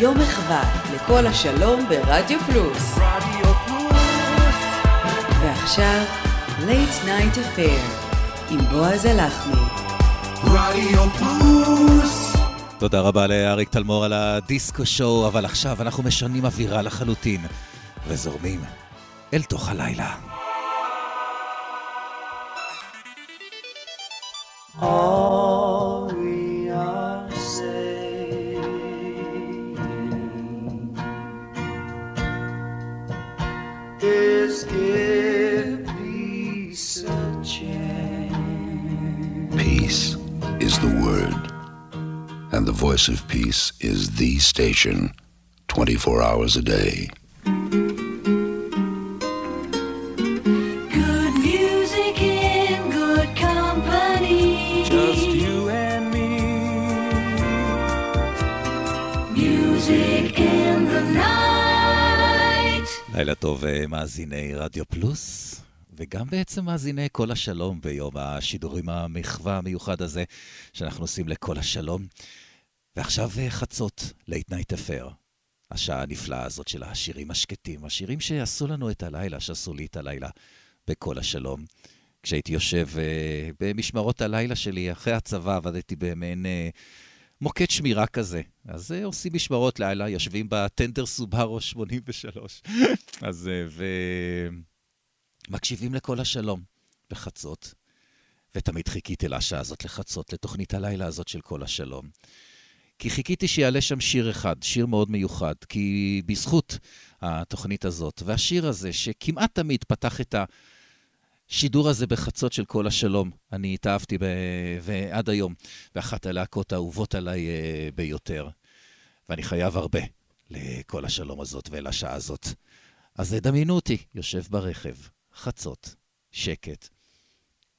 יום מחווה לכל השלום ברדיו פלוס. רדיו פלוס ועכשיו, Late Night Affair עם בועז הלחמי. רדיו פלוס תודה רבה לאריק תלמור על הדיסקו שואו, אבל עכשיו אנחנו משנים אווירה לחלוטין, וזורמים אל תוך הלילה. All And the voice of peace is the station 24 hours a day. Good music in good company. Just you and me. Music in the night. לילה טוב, אה, מאזיני רדיו פלוס, וגם בעצם מאזיני כל השלום ביום השידורים המחווה המיוחד הזה שאנחנו עושים לקול השלום. ועכשיו אה, חצות, Late Night Affair. השעה הנפלאה הזאת של השירים השקטים, השירים שעשו לנו את הלילה, שעשו לי את הלילה בקול השלום. כשהייתי יושב אה, במשמרות הלילה שלי, אחרי הצבא עבדתי במעין אה, מוקד שמירה כזה. אז אה, עושים משמרות לילה, יושבים בטנדר סובארו 83. אז, אה, ומקשיבים לקול השלום בחצות. ותמיד חיכיתי לשעה הזאת לחצות, לתוכנית הלילה הזאת של כל השלום. כי חיכיתי שיעלה שם שיר אחד, שיר מאוד מיוחד, כי בזכות התוכנית הזאת, והשיר הזה, שכמעט תמיד פתח את השידור הזה בחצות של כל השלום, אני התאהבתי ב... ועד היום, באחת הלהקות האהובות עליי אה, ביותר. ואני חייב הרבה לכל השלום הזאת ולשעה הזאת. אז דמיינו אותי, יושב ברכב, חצות, שקט,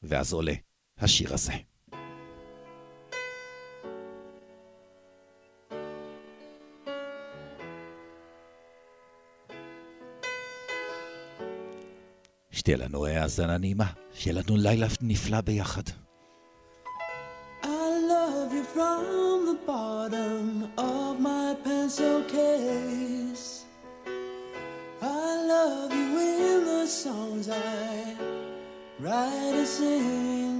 ואז עולה השיר הזה. שתהיה לנו האזנה נעימה, שיהיה לנו לילה נפלא ביחד. From the bottom of my pencil case. I love you in the songs I write and sing.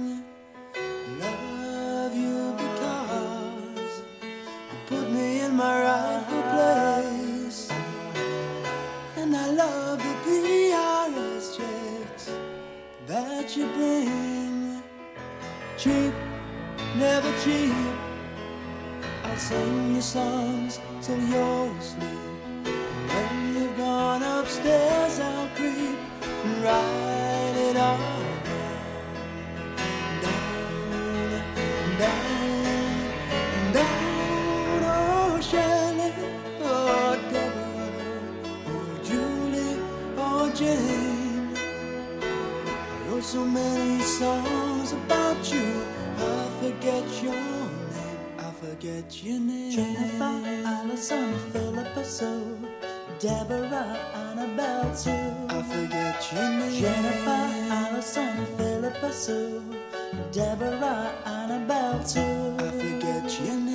Love you because you put me in my rightful place. You bring. Cheap never cheap. I'll sing you songs till you're asleep. When you've gone upstairs, I'll creep and so many songs about you. I forget your name. I forget your name. Jennifer, Allison, Philippa Sue, Deborah, Annabelle Sue. I forget your name. Jennifer, Allison, Philippa Sue, Deborah, Annabelle Sue. I forget your name.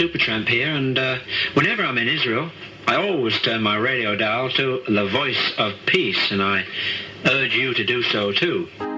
Supertramp here, and uh, whenever I'm in Israel, I always turn my radio dial to the voice of peace, and I urge you to do so too.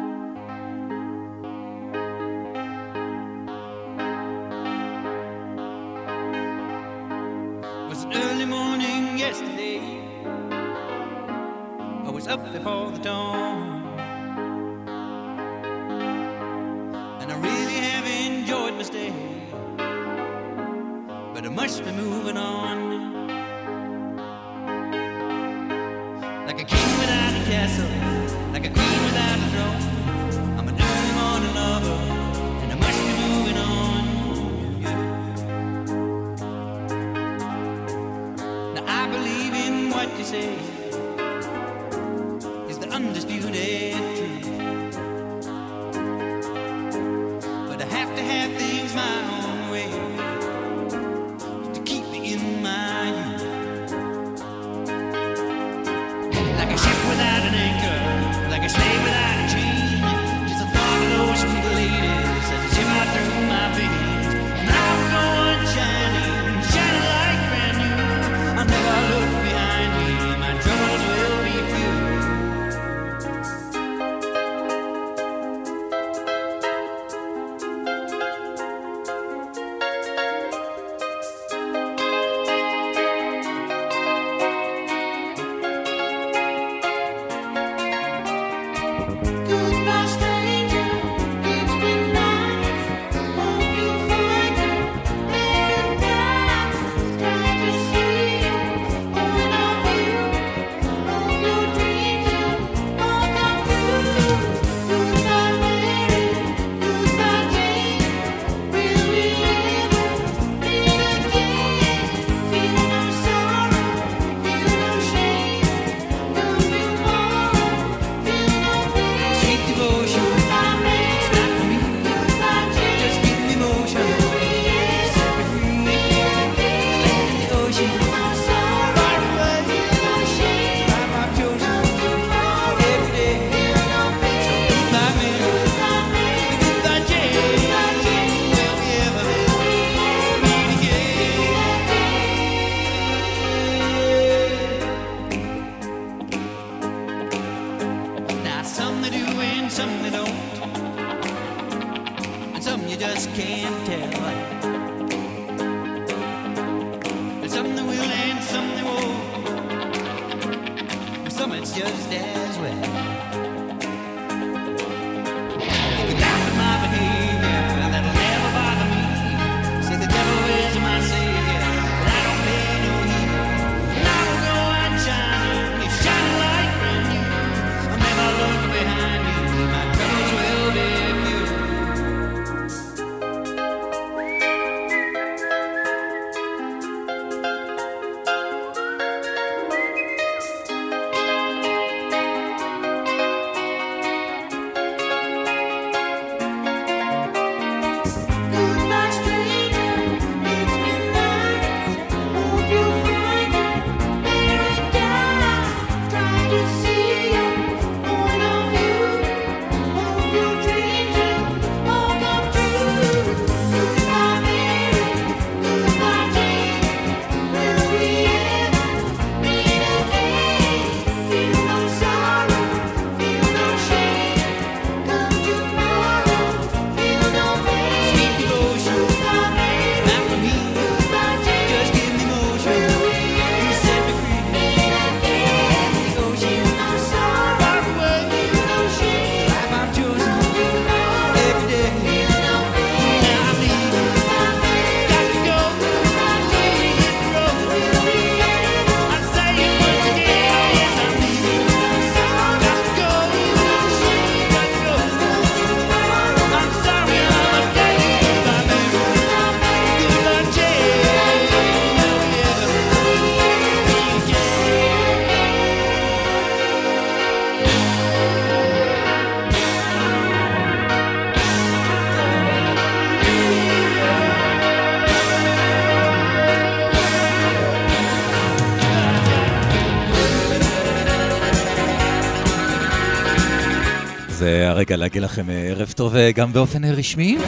זה הרגע להגיד לכם אה, ערב טוב אה, גם באופן אה, רשמי.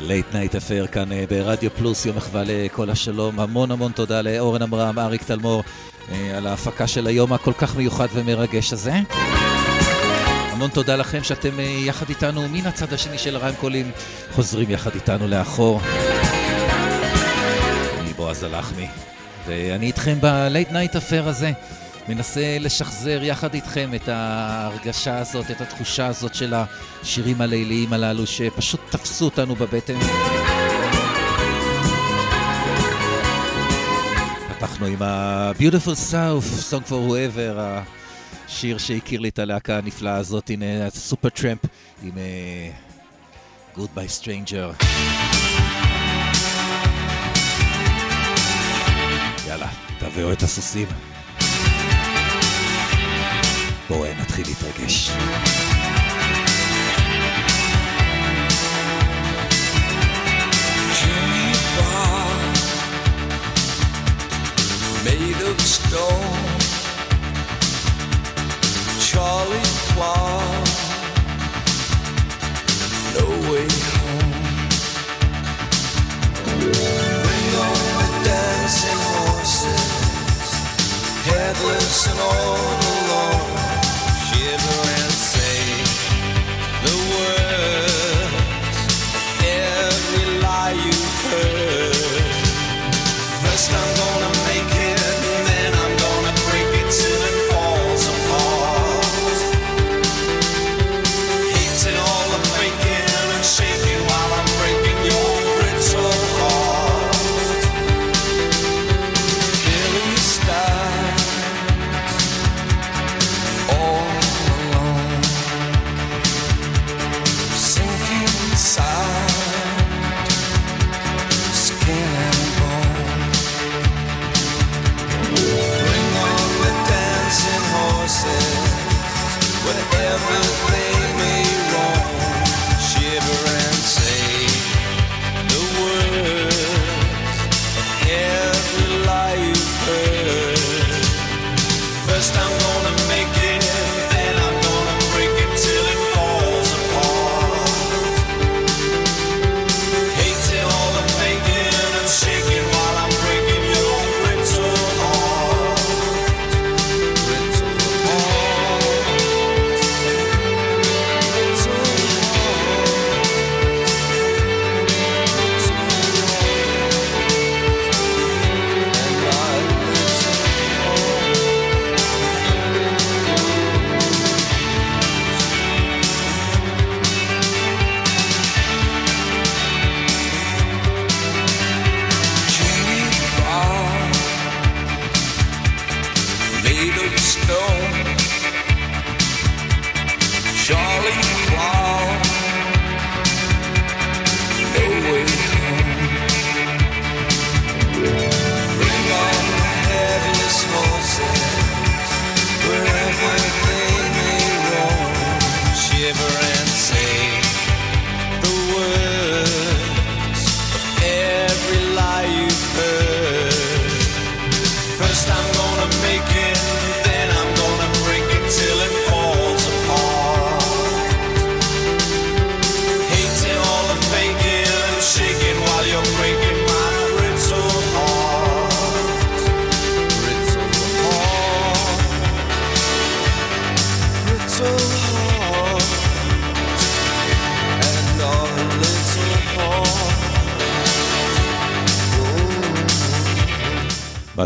Late Night Affair כאן ברדיו פלוס, יום מחווה לקול השלום. המון המון תודה לאורן עמרם, אריק תלמור, על ההפקה של היום הכל כך מיוחד ומרגש הזה. המון תודה לכם שאתם יחד איתנו מן הצד השני של הרמקולים, חוזרים יחד איתנו לאחור. אני בועז הלחמי, ואני איתכם ב Late Night Affair הזה. מנסה לשחזר יחד איתכם את ההרגשה הזאת, את התחושה הזאת של השירים הליליים הללו שפשוט תפסו אותנו בבטן. פתחנו עם ה-Beautiful South, Song for Whoever, השיר שהכיר לי את הלהקה הנפלאה הזאת, הנה הסופר טראמפ עם uh, Goodbye Stranger. יאללה, תביאו את הסוסים. בואו נתחיל להתרגש. Jimmy Bob, made of stone. Charlie Clark, no way home. Bring on the dancing horses, headless and all alone. And say the words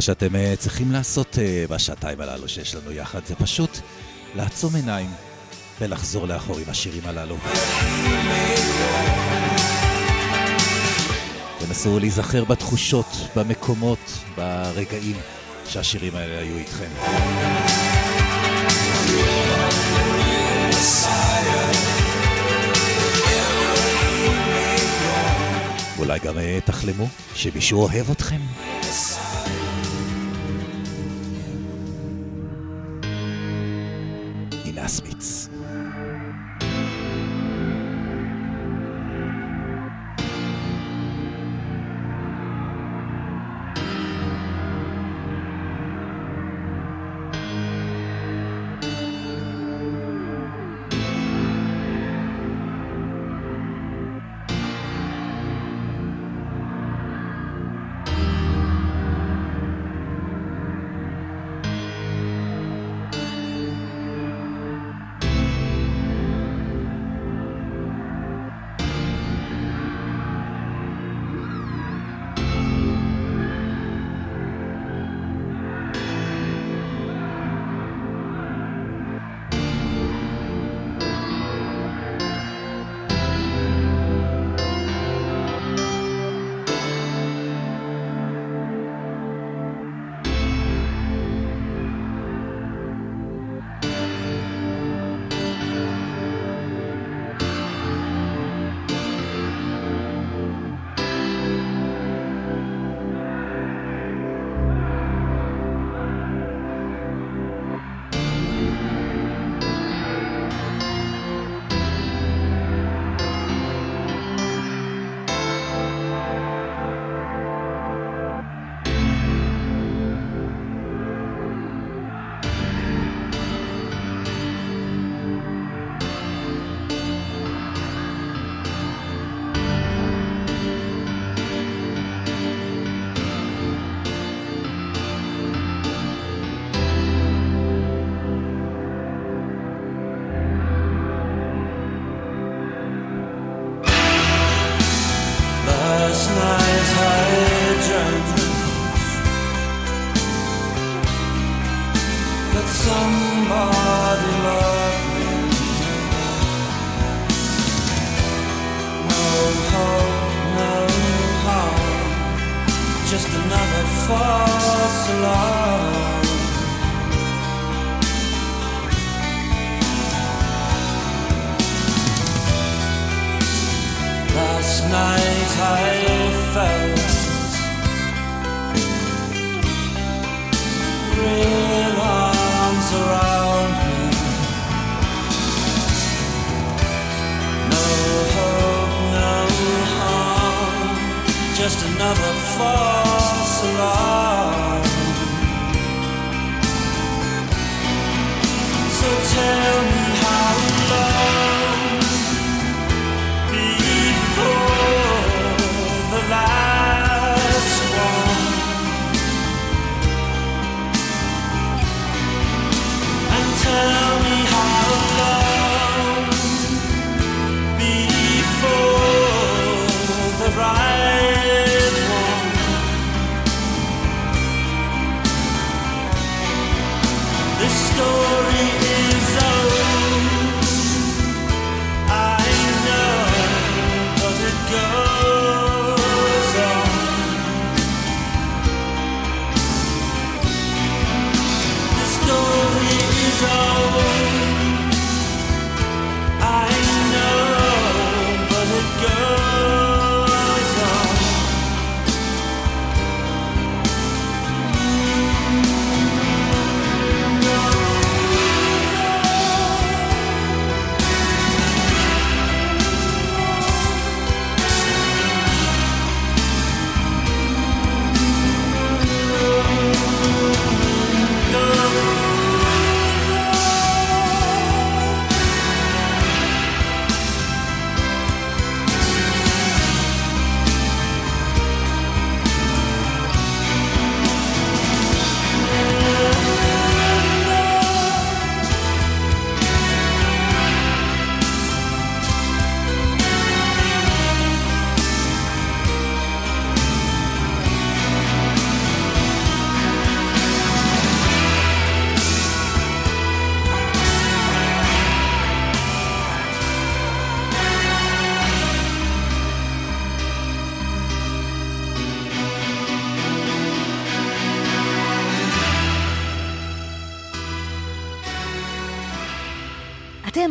שאתם אה, צריכים לעשות אה, בשעתיים הללו שיש לנו יחד זה פשוט לעצום עיניים ולחזור לאחור עם השירים הללו. תנסו להיזכר בתחושות, במקומות, ברגעים שהשירים האלה היו איתכם. אולי גם אה, תחלמו שמישהו אוהב אתכם.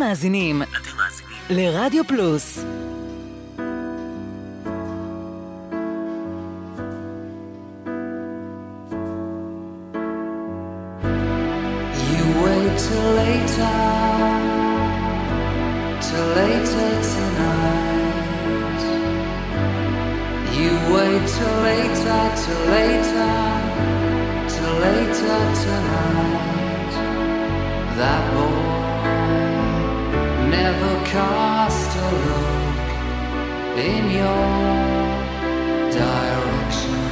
מאזינים לרדיו פלוס. You wait till later, till later tonight. You wait till later, till later, till later tonight. That boy never cast a look in your direction.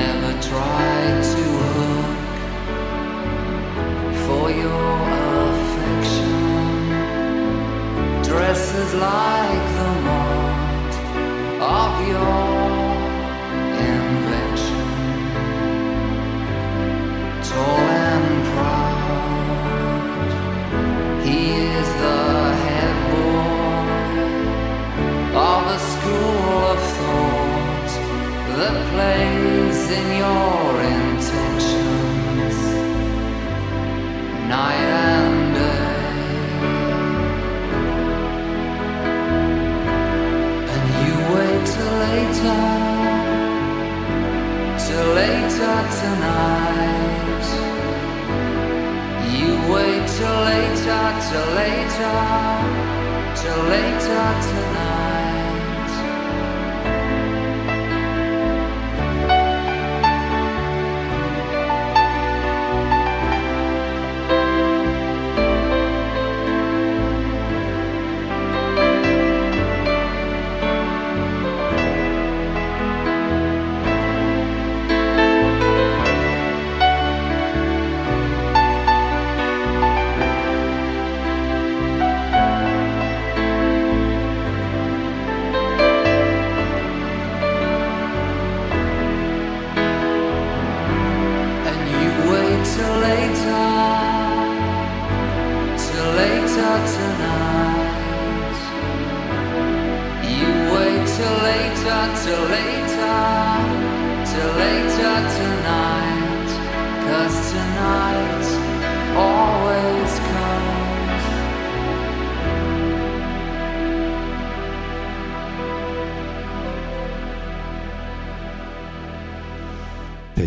Never tried to hook for your affection. Dresses like plays in your intentions night and day. And you wait till later, till later tonight. You wait till later, till later, till later tonight.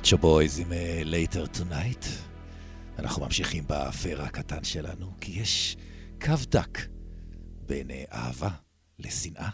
Pet Shop Boys עם אה, Later Tonight. אנחנו ממשיכים ב Affair הקטן שלנו, כי יש קו דק בין אה, אהבה לשנאה.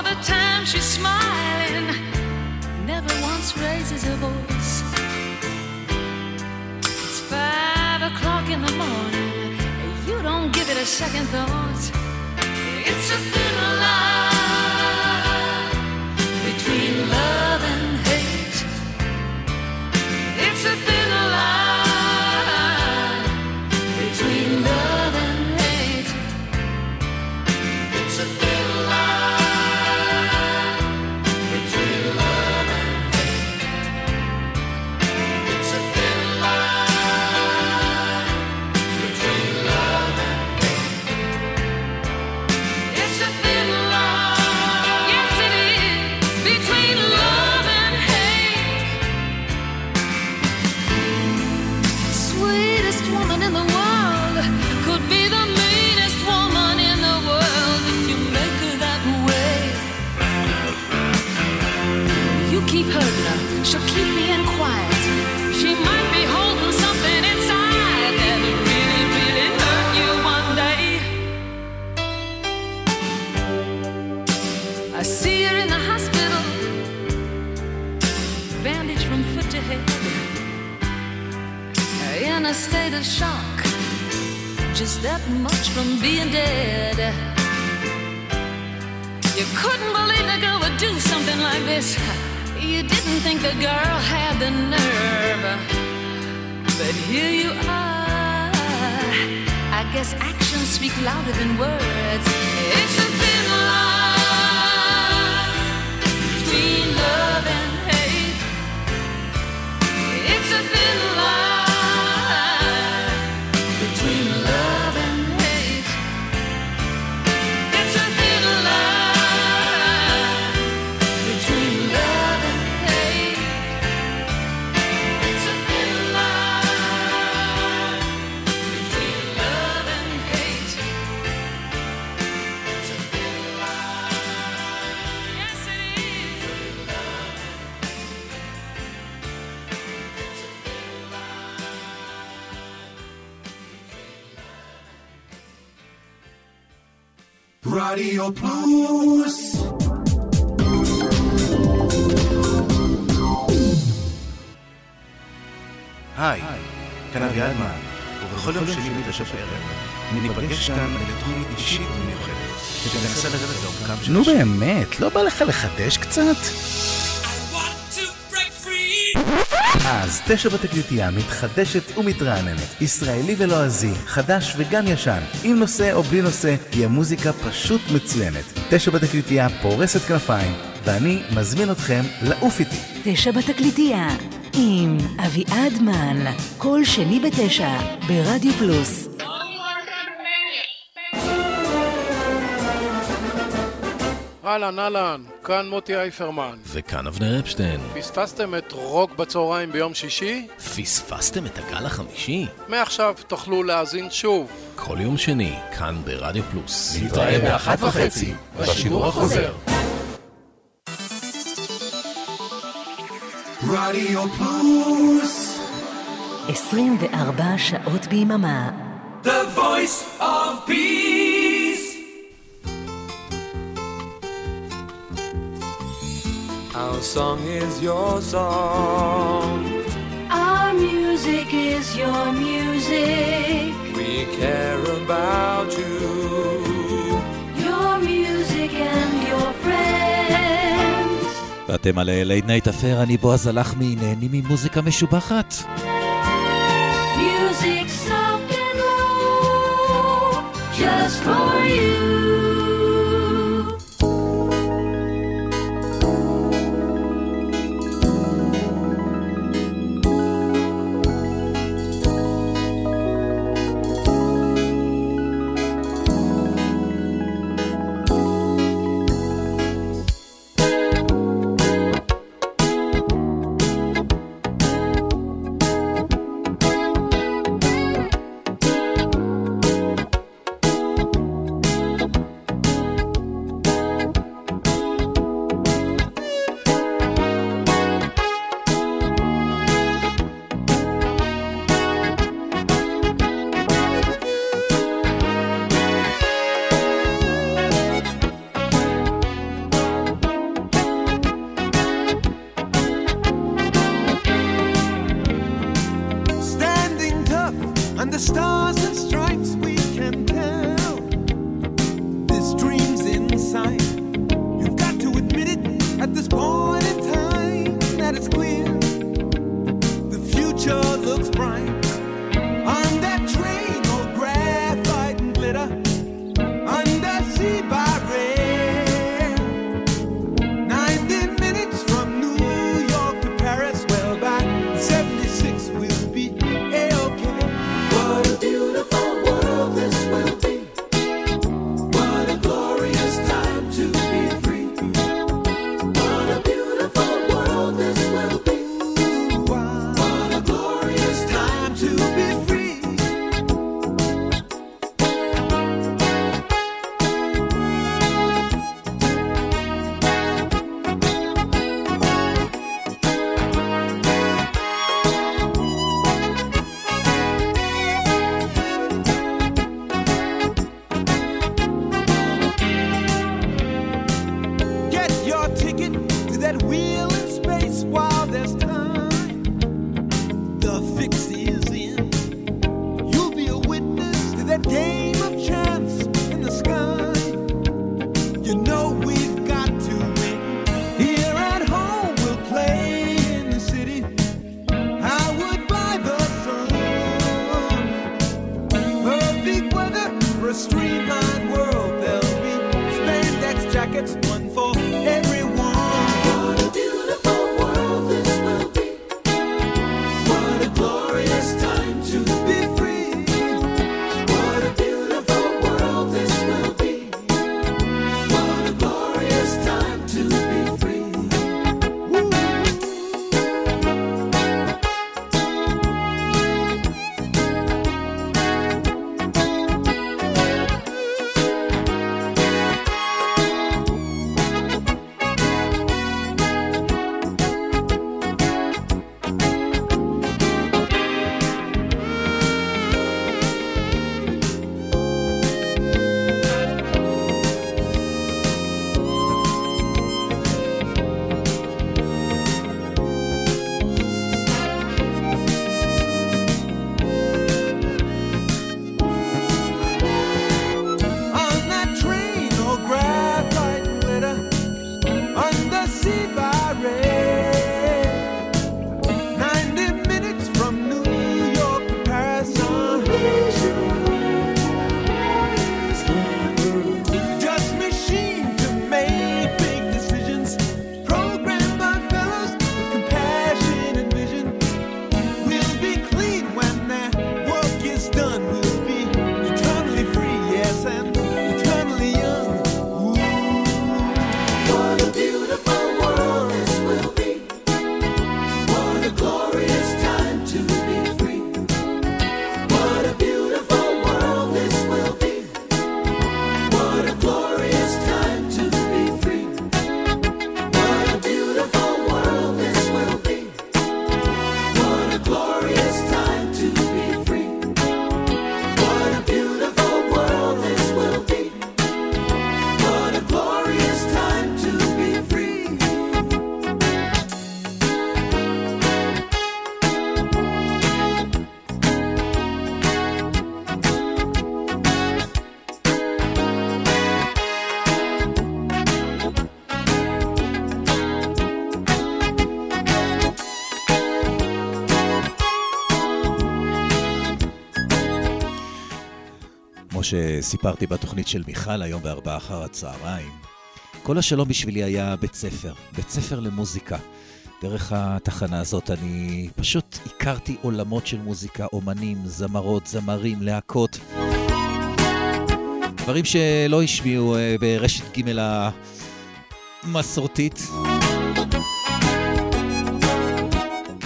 All the time she's smiling, never once raises her voice. It's five o'clock in the morning. You don't give it a second thought. It's a thin line shock, just that much from being dead. You couldn't believe the girl would do something like this. You didn't think the girl had the nerve. But here you are. I guess actions speak louder than words. It's a thin line between love and hate. It's a thin line רדיו פלוס היי, כאן אביעד מן, ובכל יום שני בתשע בערב, ניפגש כאן לתוכנית אישית ומיוחדת, שתנסה לרדת לעומקם של נו באמת, לא בא לך לחדש קצת? אז תשע בתקליטייה מתחדשת ומתרעננת, ישראלי ולועזי, חדש וגם ישן, עם נושא או בלי נושא, תהיה מוזיקה פשוט מצוינת. תשע בתקליטייה פורסת כנפיים, ואני מזמין אתכם לעוף איתי. תשע בתקליטייה, עם אביעד מן, כל שני בתשע, ברדיו פלוס. אהלן, אהלן, כאן מוטי אייפרמן. וכאן אבנר אפשטיין. פספסתם את רוק בצהריים ביום שישי? פספסתם את הגל החמישי? מעכשיו תוכלו להאזין שוב. כל יום שני, כאן ברדיו פלוס. נתראה באחת וחצי, בשידור החוזר. רדיו פלוס 24 שעות ביממה. The voice of peace Our song is your song. Our music is your music. We care about you. Your music and your friends. ואתם על לייט נייט אפר, אני בועז הלחמי, נהנים ממוזיקה משובחת. Music soft and low, just for you. שסיפרתי בתוכנית של מיכל היום בארבעה אחר הצהריים, כל השלום בשבילי היה בית ספר, בית ספר למוזיקה. דרך התחנה הזאת אני פשוט הכרתי עולמות של מוזיקה, אומנים, זמרות, זמרים, להקות. דברים שלא השמיעו אה, ברשת ג' המסורתית.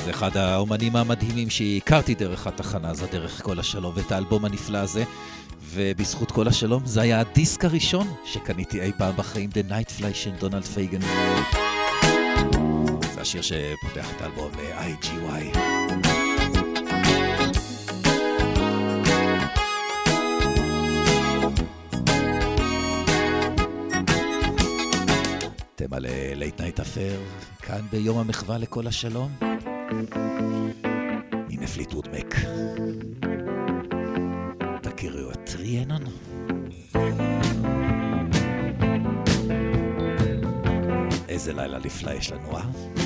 זה אחד האומנים המדהימים שהכרתי דרך התחנה הזאת, דרך כל השלום, ואת האלבום הנפלא הזה. ובזכות קול השלום, זה היה הדיסק הראשון שקניתי אי פעם בחיים, The Nightfly של דונלד פייגן. זה השיר שפותח את האלבום אה, IGY. אתם על Late Night Affair, כאן ביום המחווה לקול השלום. הנה פליטווד מק. איזה לילה נפלא יש לנו, אה?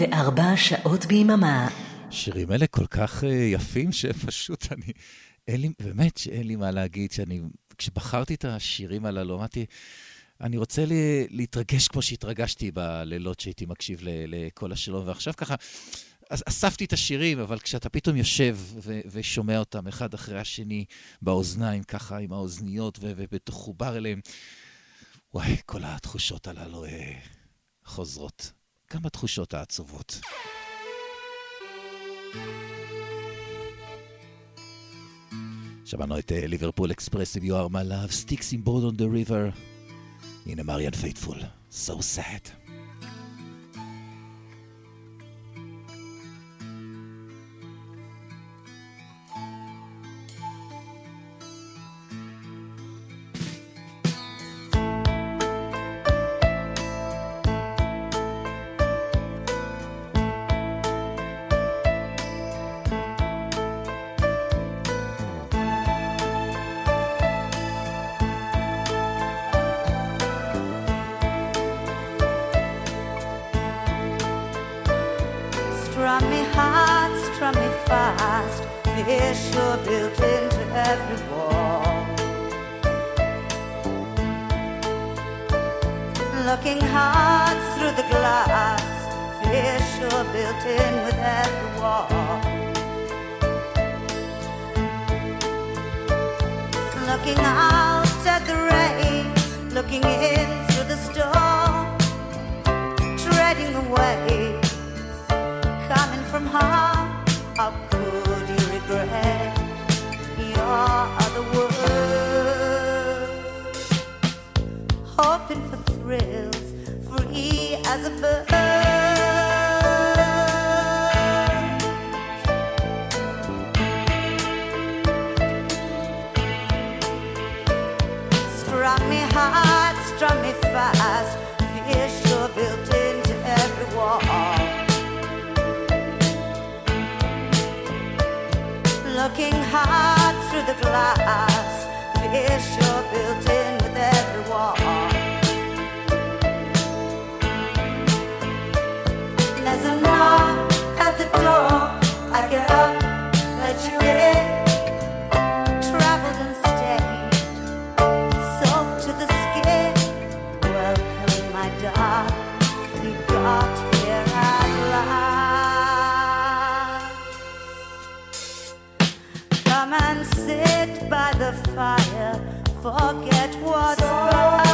24 שעות ביממה. שירים אלה כל כך אה, יפים, שפשוט אני... אין לי, באמת שאין לי מה להגיד, שאני... כשבחרתי את השירים הללו, אמרתי, אני רוצה לי, להתרגש כמו שהתרגשתי בלילות שהייתי מקשיב ל, לכל השלום, ועכשיו ככה... אספתי את השירים, אבל כשאתה פתאום יושב ו- ושומע אותם אחד אחרי השני באוזניים, ככה עם האוזניות ובתוך חובר אליהם, וואי, כל התחושות הללו אה, חוזרות. גם בתחושות העצובות. שמענו את אה, ליברפול אקספרס עם You Are My Love, סטיקס עם Boat on the River. הנה מריאן פייטפול, So sad. sit by the fire, forget what's so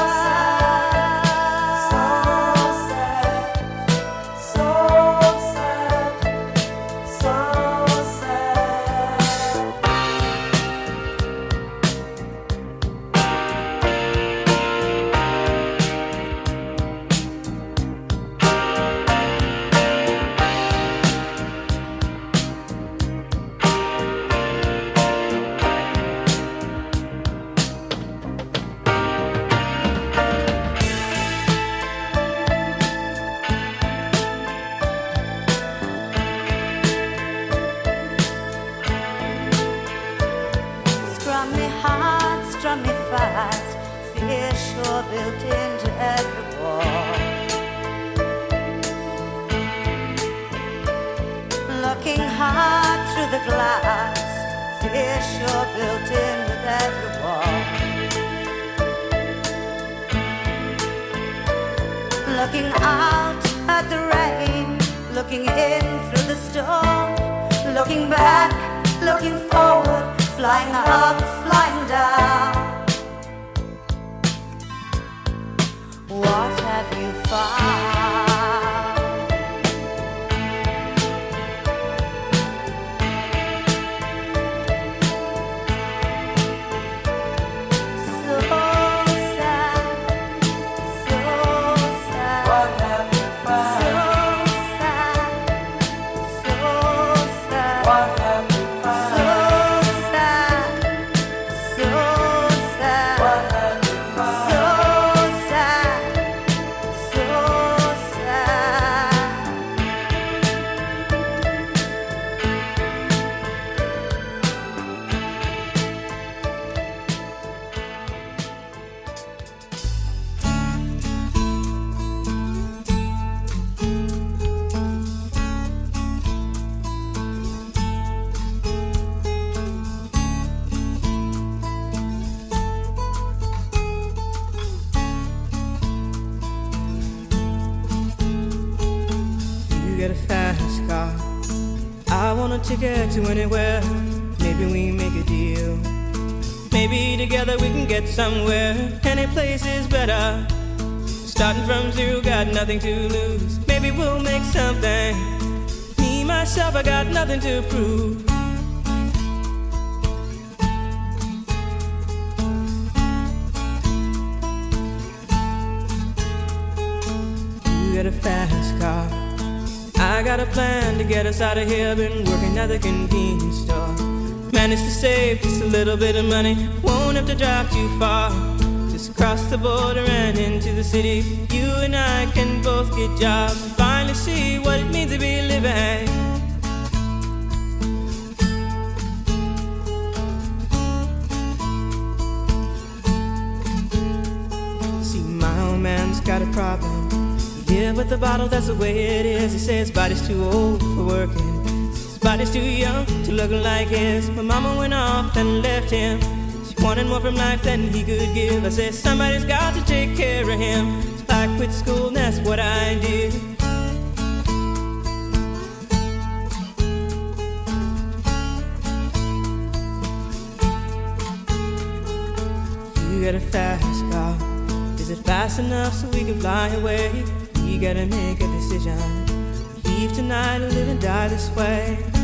somewhere. Any place is better. Starting from zero, got nothing to lose. Maybe we'll make something. Me, myself, I got nothing to prove. You got a fast car. I got a plan to get us out of here. Been working at the convenience store. Managed to save just a little bit of money. Drive too far. Just cross the border and into the city. You and I can both get jobs. and Finally see what it means to be living. See, my old man's got a problem. Live with the bottle, that's the way it is. He says body's too old for working. His body's too young to look like his. My mama went off and left him. Wanted more from life than he could give. I said, somebody's got to take care of him. So I quit school, and that's what I did. You got a fast car. Is it fast enough so we can fly away? We gotta make a decision. Leave tonight or live and die this way.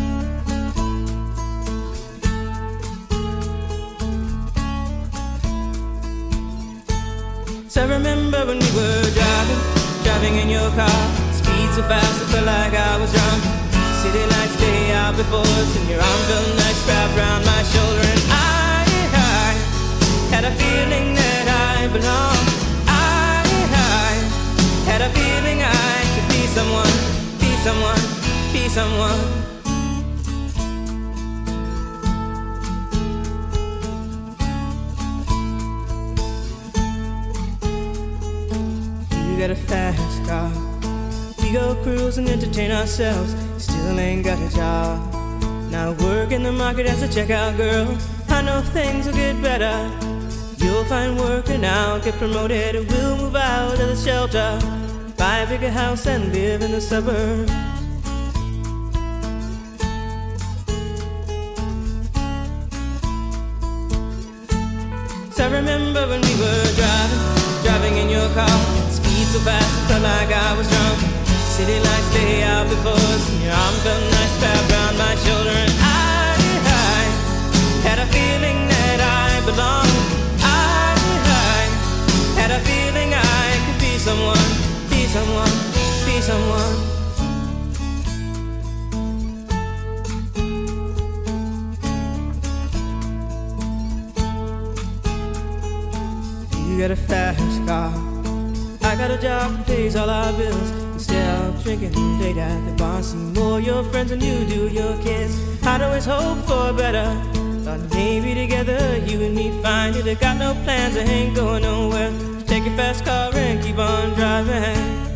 In your car. Speed so fast, I felt like I was drunk. City lights lay out before us, and your arm felt nice wrapped around my shoulder. And I, I had a feeling that I belonged. I, I had a feeling I could be someone, be someone, be someone. You got a fast car. We go cruise and entertain ourselves. Still ain't got a job. Now work in the market as a checkout girl. I know things will get better. You'll find work and I'll get promoted. We'll move out of the shelter, buy a bigger house and live in the suburbs. I remember when we were driving, driving in your car. So fast, it felt like I was drunk. City lights lay out before us, and your arm felt nice wrapped around my shoulder. And I, I had a feeling that I belonged. I, I had a feeling I could be someone, be someone, be someone. You got a fast car. Got a job that pays all our bills. Instead of drinking late at the bar, see more your friends than you do your kids. I'd always hope for a better. Thought maybe together you and me find it. I got no plans, I ain't going nowhere. Take your fast car and keep on driving.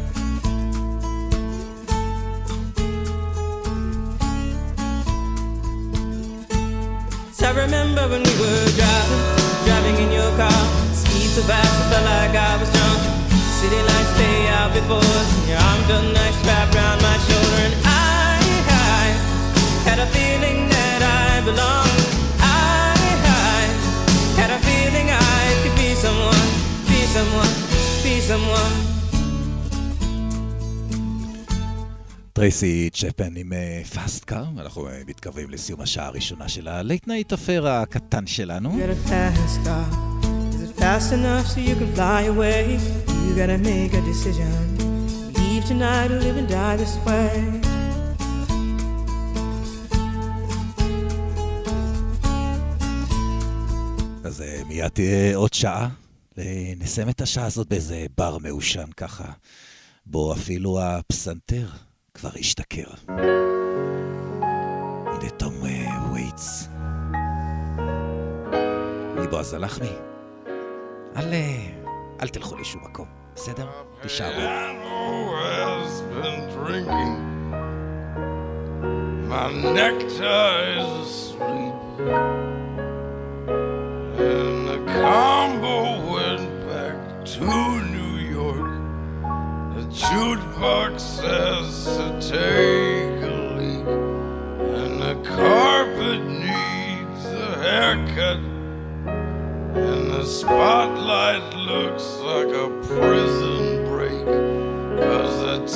I remember when we were driving, driving in your car. Speed so fast, I felt like I was drunk. City lights lay out before us, and your arm felt nice wrapped around my shoulder. And I, I had a feeling that I belonged. I, I had a feeling I could be someone, be someone, be someone. טרייסי צ'פן עם פאסט קאר, אנחנו אה, מתקרבים לסיום השעה הראשונה של הלייט נייט אפר הקטן שלנו. You got a fast car. Is it fast enough so you can fly away? You gotta make a decision. Leave tonight or live and die this way. אז אה, מיד תהיה עוד שעה. אה, נסיים את השעה הזאת באיזה בר מעושן ככה, בו אפילו הפסנתר כבר השתכר. הנה תום אה, וייטס. מבועז הלחמי. אל, אה, אל תלכו לשום מקום, Sit down to My nectar is asleep. And the combo went back to New York. The jukebox says to take a leak. And the carpet needs a haircut. And the spotlight looks like a prison break. Cause the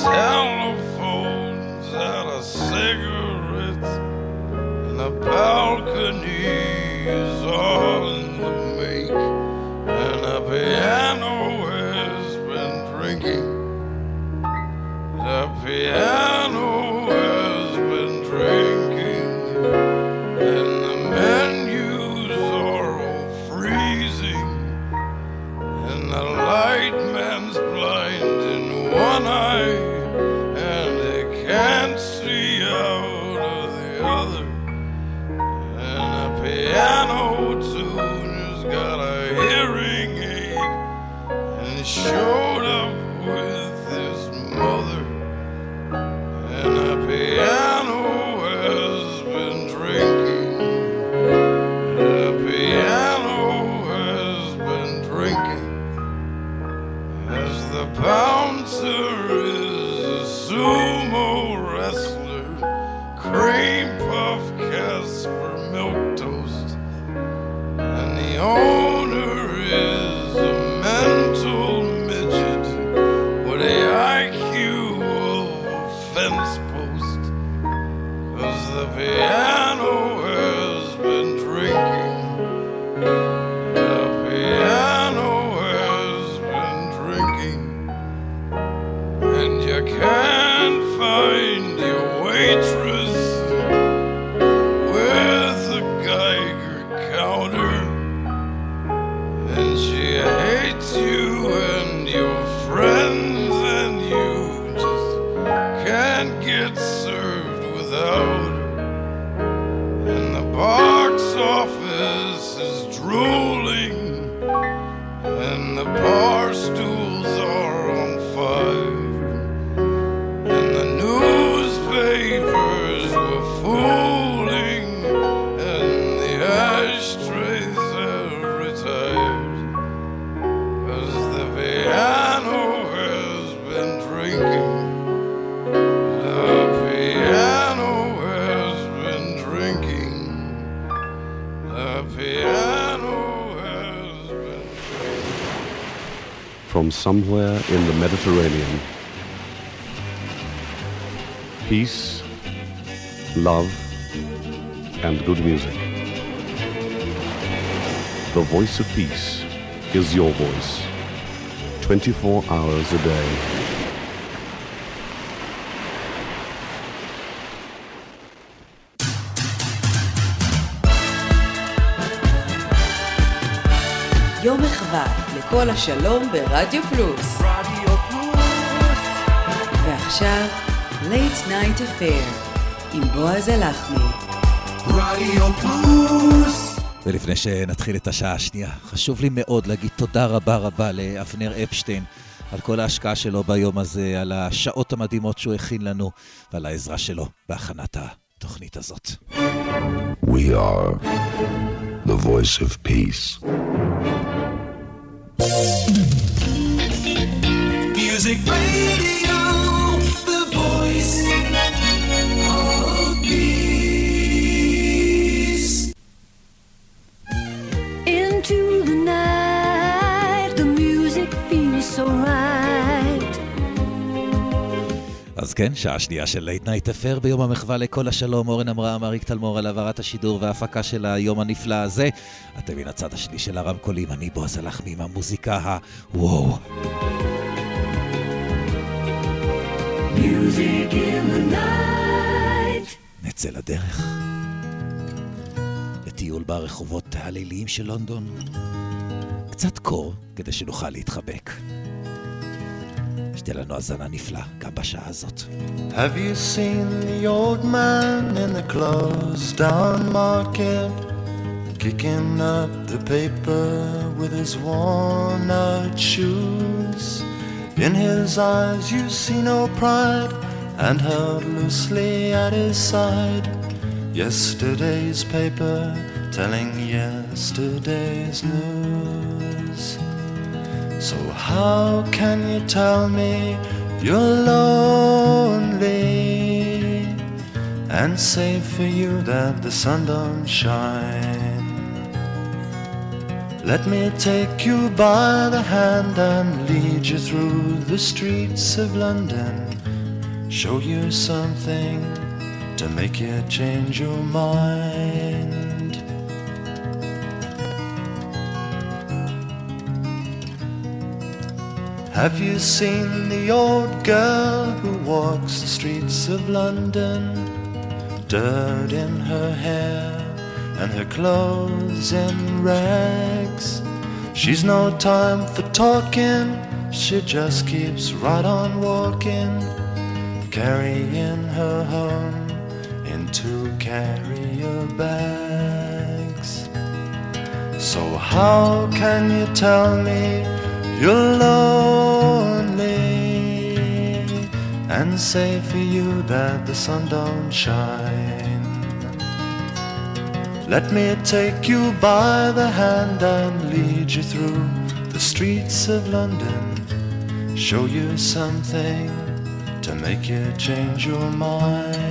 is your voice. 24 hours a day. יום מחווה לכל השלום ברדיו פלוס. רדיו פלוס. ועכשיו, Late Night Affair, עם בועז הלחמי. רדיו פלוס. ולפני שנתחיל את השעה השנייה, חשוב לי מאוד להגיד תודה רבה רבה לאבנר אפשטיין על כל ההשקעה שלו ביום הזה, על השעות המדהימות שהוא הכין לנו ועל העזרה שלו בהכנת התוכנית הזאת. We are the voice of peace. Music Radio, כן, שעה שנייה של Late Night Affair ביום המחווה לקול השלום. אורן אברהם, אריק תלמור על העברת השידור וההפקה של היום הנפלא הזה. אתם מן הצד השני של הרמקולים, אני בועז הלחמי עם המוזיקה הוואו. נצא לדרך. לטיול ברחובות הליליים של לונדון. קצת קור, כדי שנוכל להתחבק. שתהיה לנו האזנה נפלא, גם בשעה הזאת. Have you seen the old man in the closed down market? Kicking up the paper with his worn out shoes. In his eyes you see no pride, and held loosely at his side. Yesterday's paper telling yesterday's news. So how can you tell me you're lonely and say for you that the sun don't shine? Let me take you by the hand and lead you through the streets of London. Show you something to make you change your mind. Have you seen the old girl who walks the streets of London? Dirt in her hair and her clothes in rags. She's no time for talking, she just keeps right on walking, carrying her home in two carrier bags. So, how can you tell me you're lonely and say for you that the sun don't shine? Let me take you by the hand and lead you through the streets of London. Show you something to make you change your mind.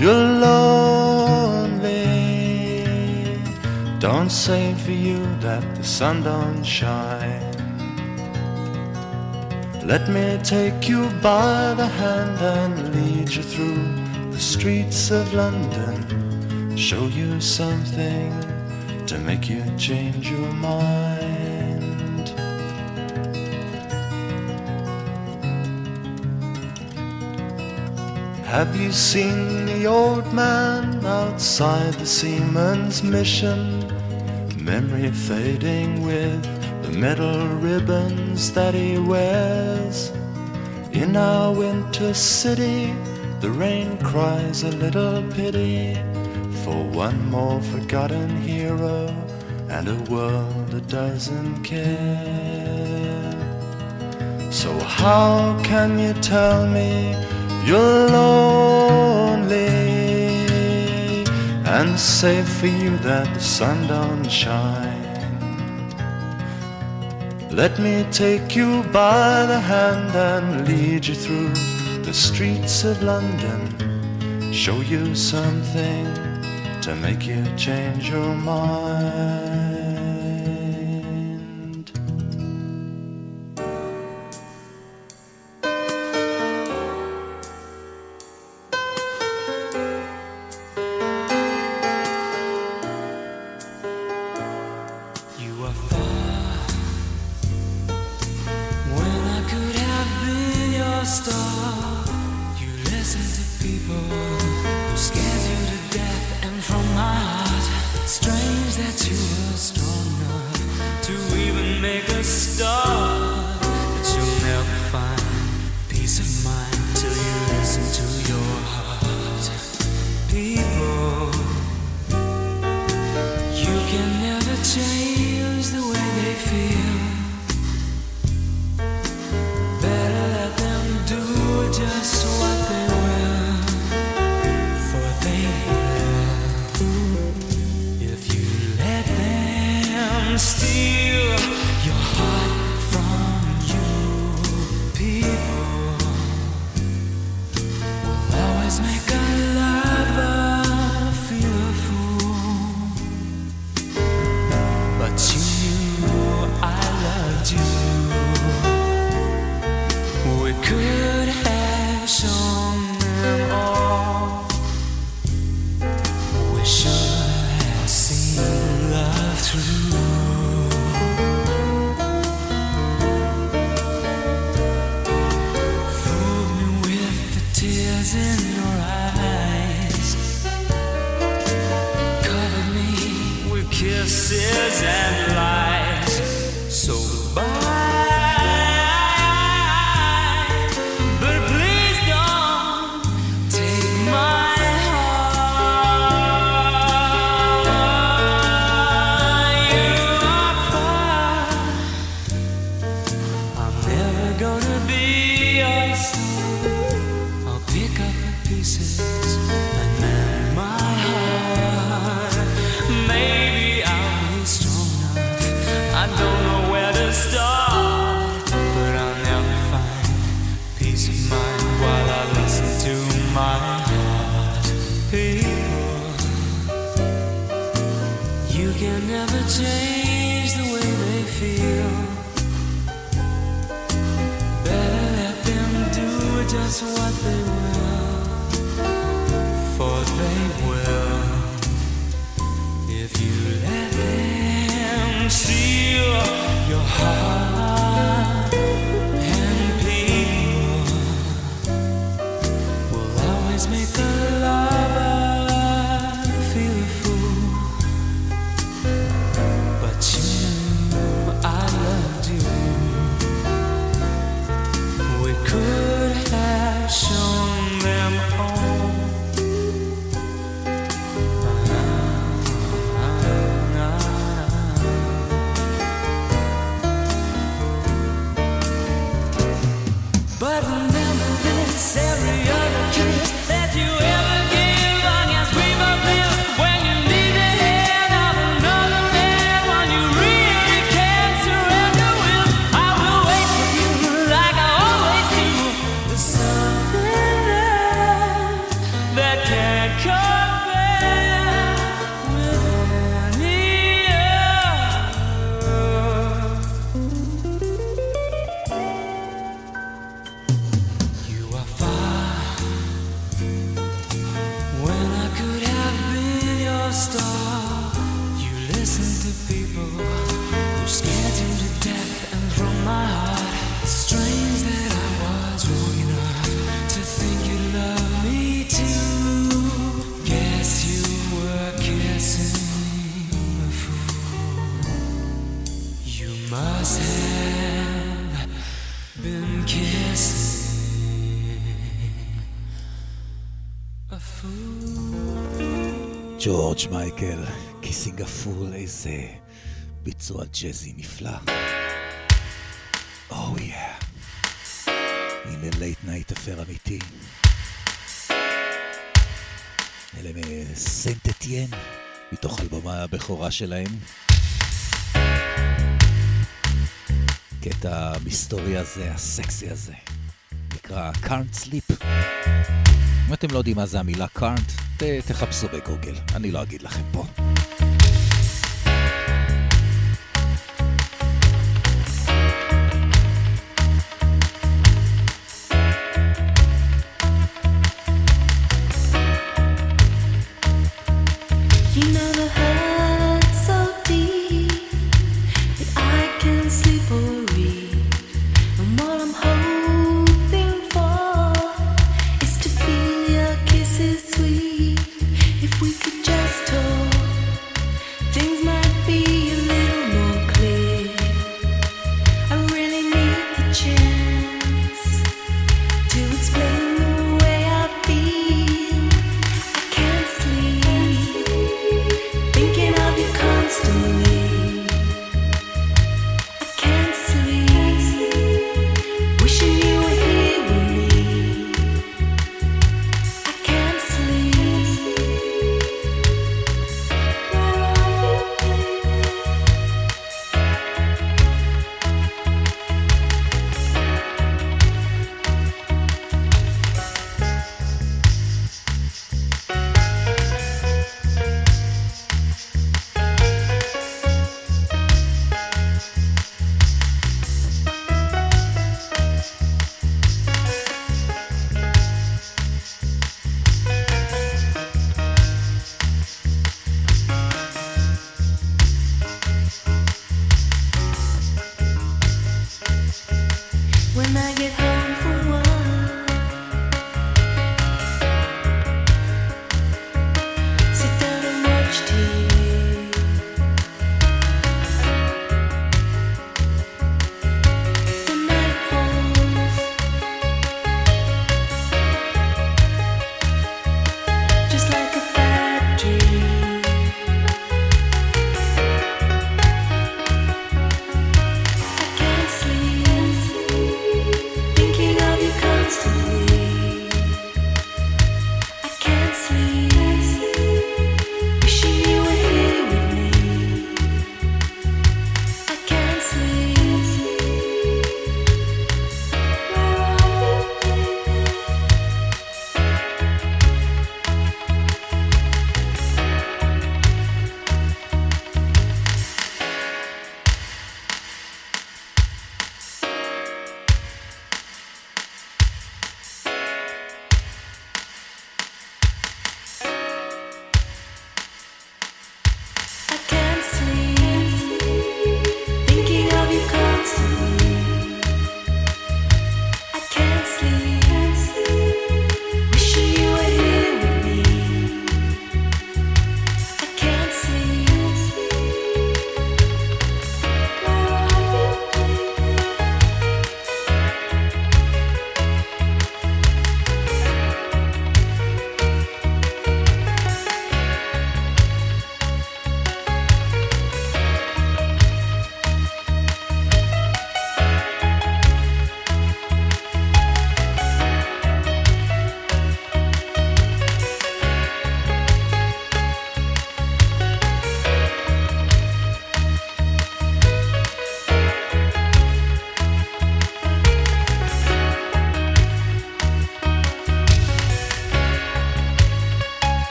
you're lonely? Don't say for you that the sun don't shine. Let me take you by the hand and lead you through the streets of London. Show you something to make you change your mind. Have you seen the old man outside the seaman's mission? Memory fading with the metal ribbons that he wears. In our winter city, the rain cries a little pity for one more forgotten hero and a world that doesn't care. So, how can you tell me you're lonely and say for you that the sun don't shine? Let me take you by the hand and lead you through the streets of London. Show you something to make you change your mind. serious. ג'ורג' מייקל, Kissing איזה ביצוע ג'אזי נפלא. Oh, אוו יא. הנה Late Night Affair אמיתי. אלה מסנט מתוך אלבומה הבכורה שלהם. קטע המסתורי הזה, הסקסי הזה, נקרא Can't Sleep. אם אתם לא יודעים מה זה המילה קארנט, אה, תחפשו בגוגל, אני לא אגיד לכם פה.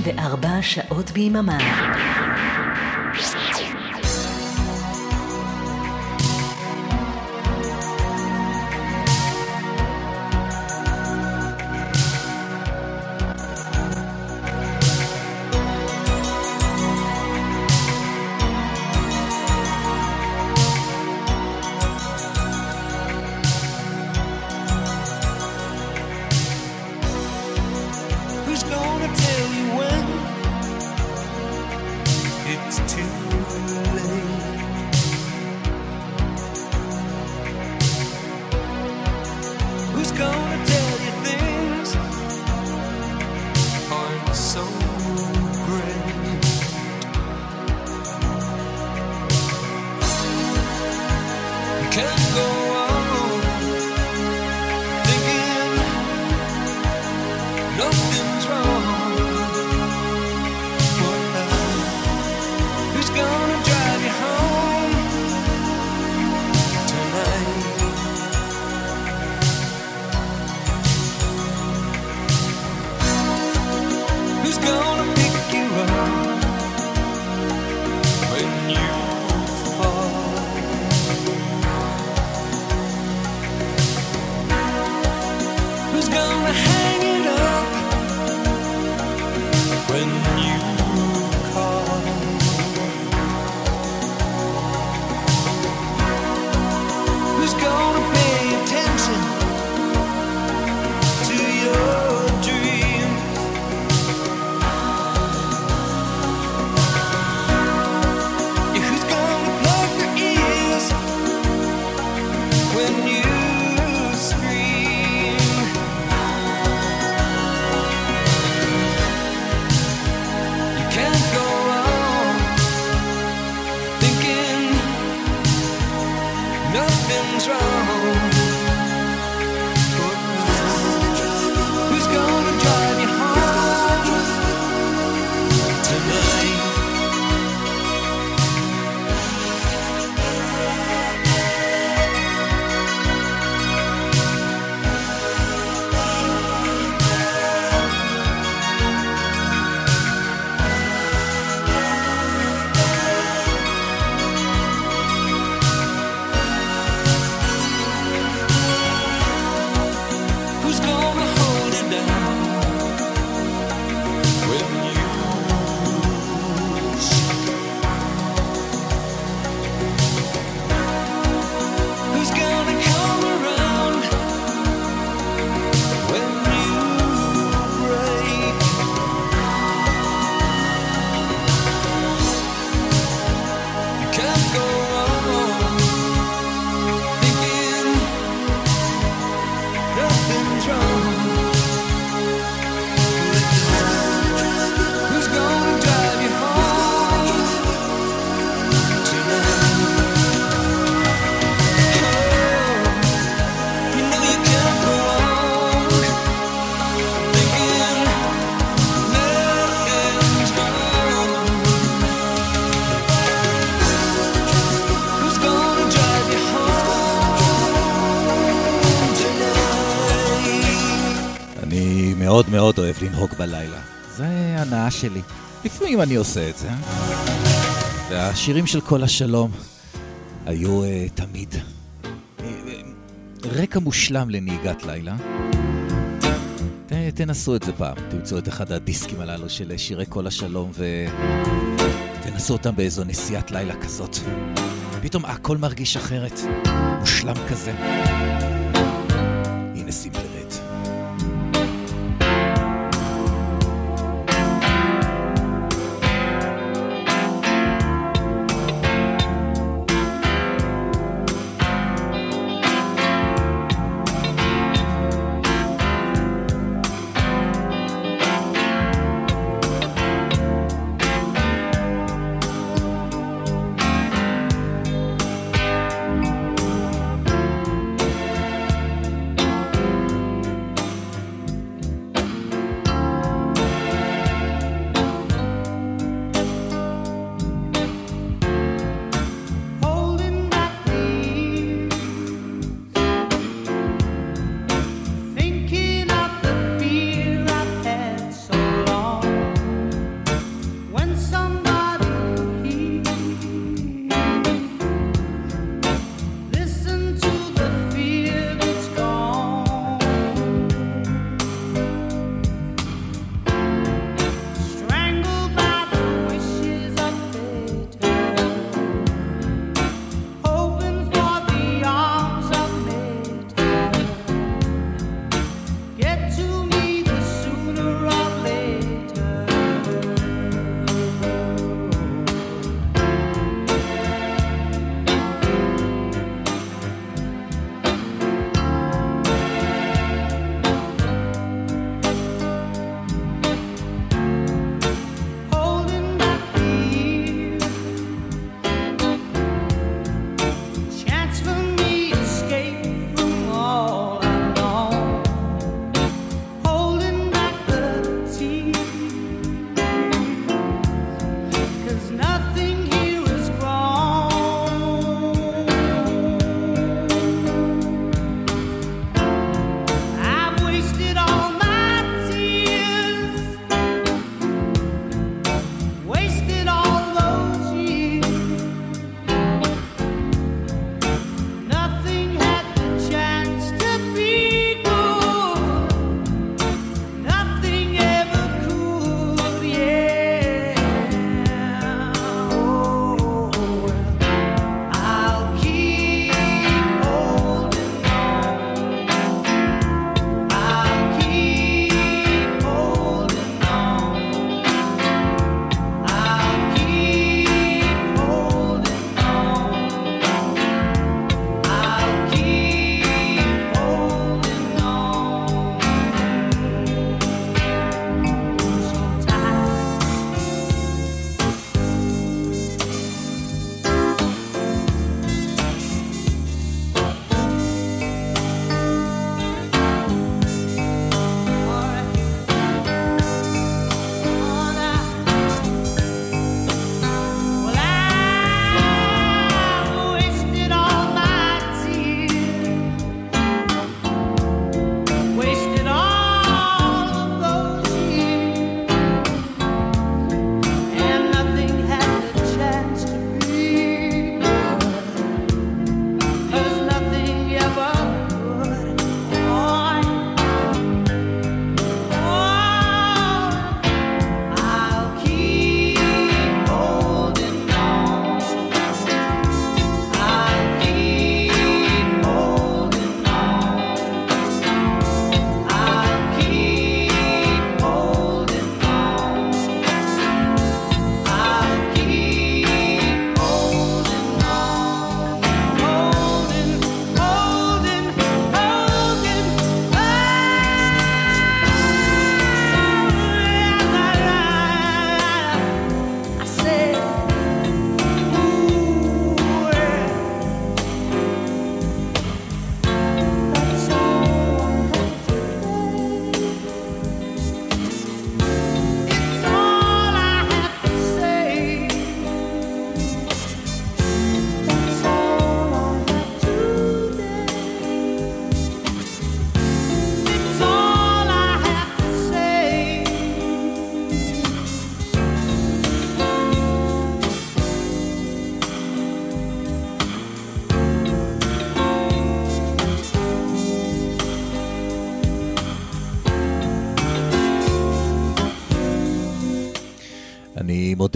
24 שעות ביממה. when you לנהוג בלילה. זה הנאה שלי. לפעמים אני עושה את זה. אה? והשירים של כל השלום היו uh, תמיד רקע מושלם לנהיגת לילה. ת, תנסו את זה פעם, תמצאו את אחד הדיסקים הללו של שירי כל השלום ותנסו אותם באיזו נסיעת לילה כזאת. פתאום הכל מרגיש אחרת, מושלם כזה.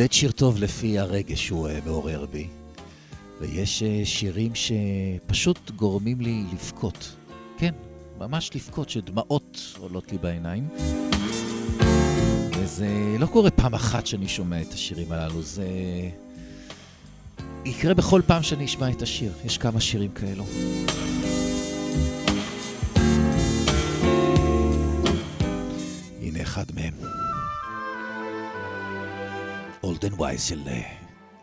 מודד שיר טוב לפי הרגש שהוא אה, מעורר בי, ויש אה, שירים שפשוט גורמים לי לבכות. כן, ממש לבכות, שדמעות עולות לי בעיניים. וזה לא קורה פעם אחת שאני שומע את השירים הללו, זה יקרה בכל פעם שאני אשמע את השיר. יש כמה שירים כאלו. Old and Wise של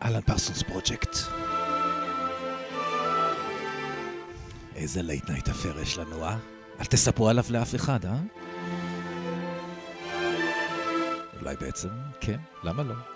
Alan Parsons Project. איזה Late Night Affair יש לנו, אה? אל תספרו עליו לאף אחד, אה? אולי בעצם, כן, למה לא?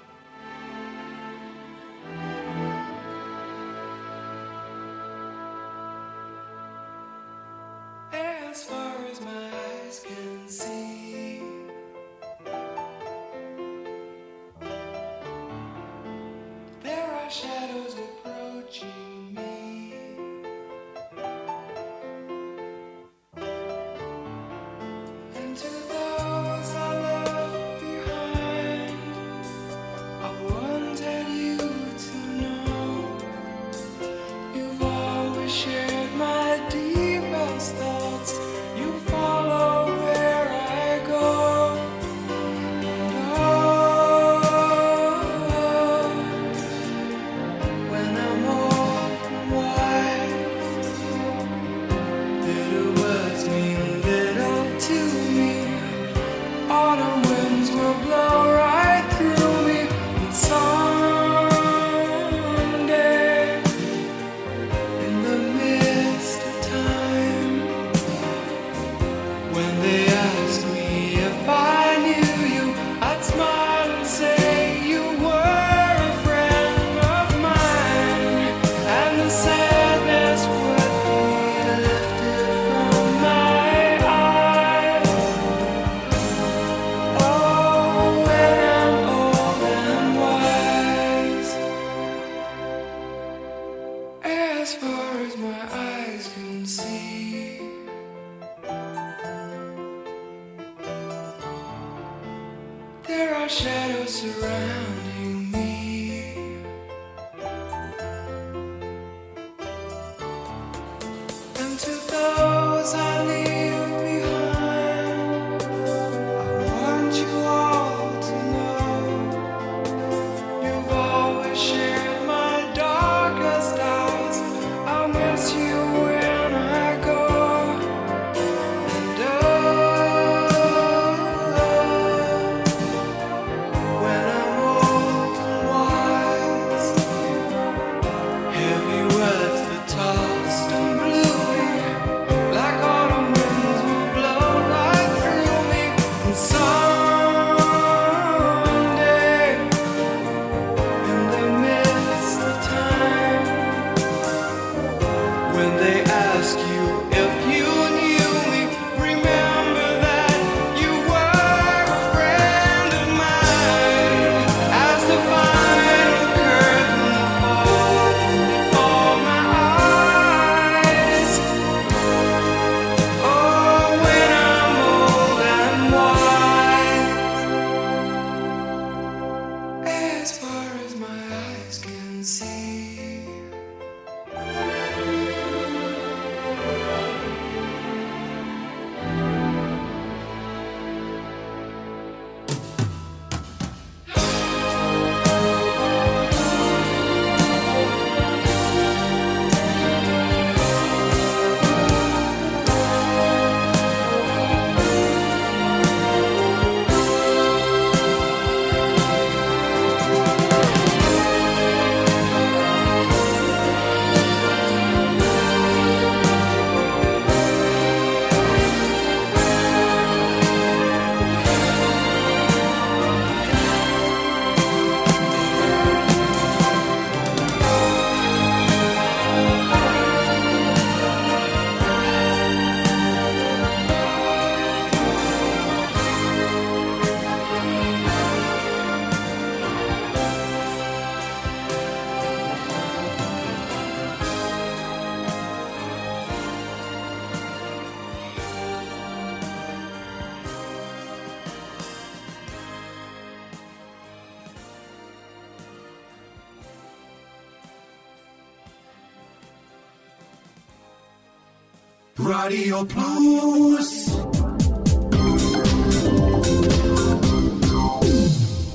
Radio Plus.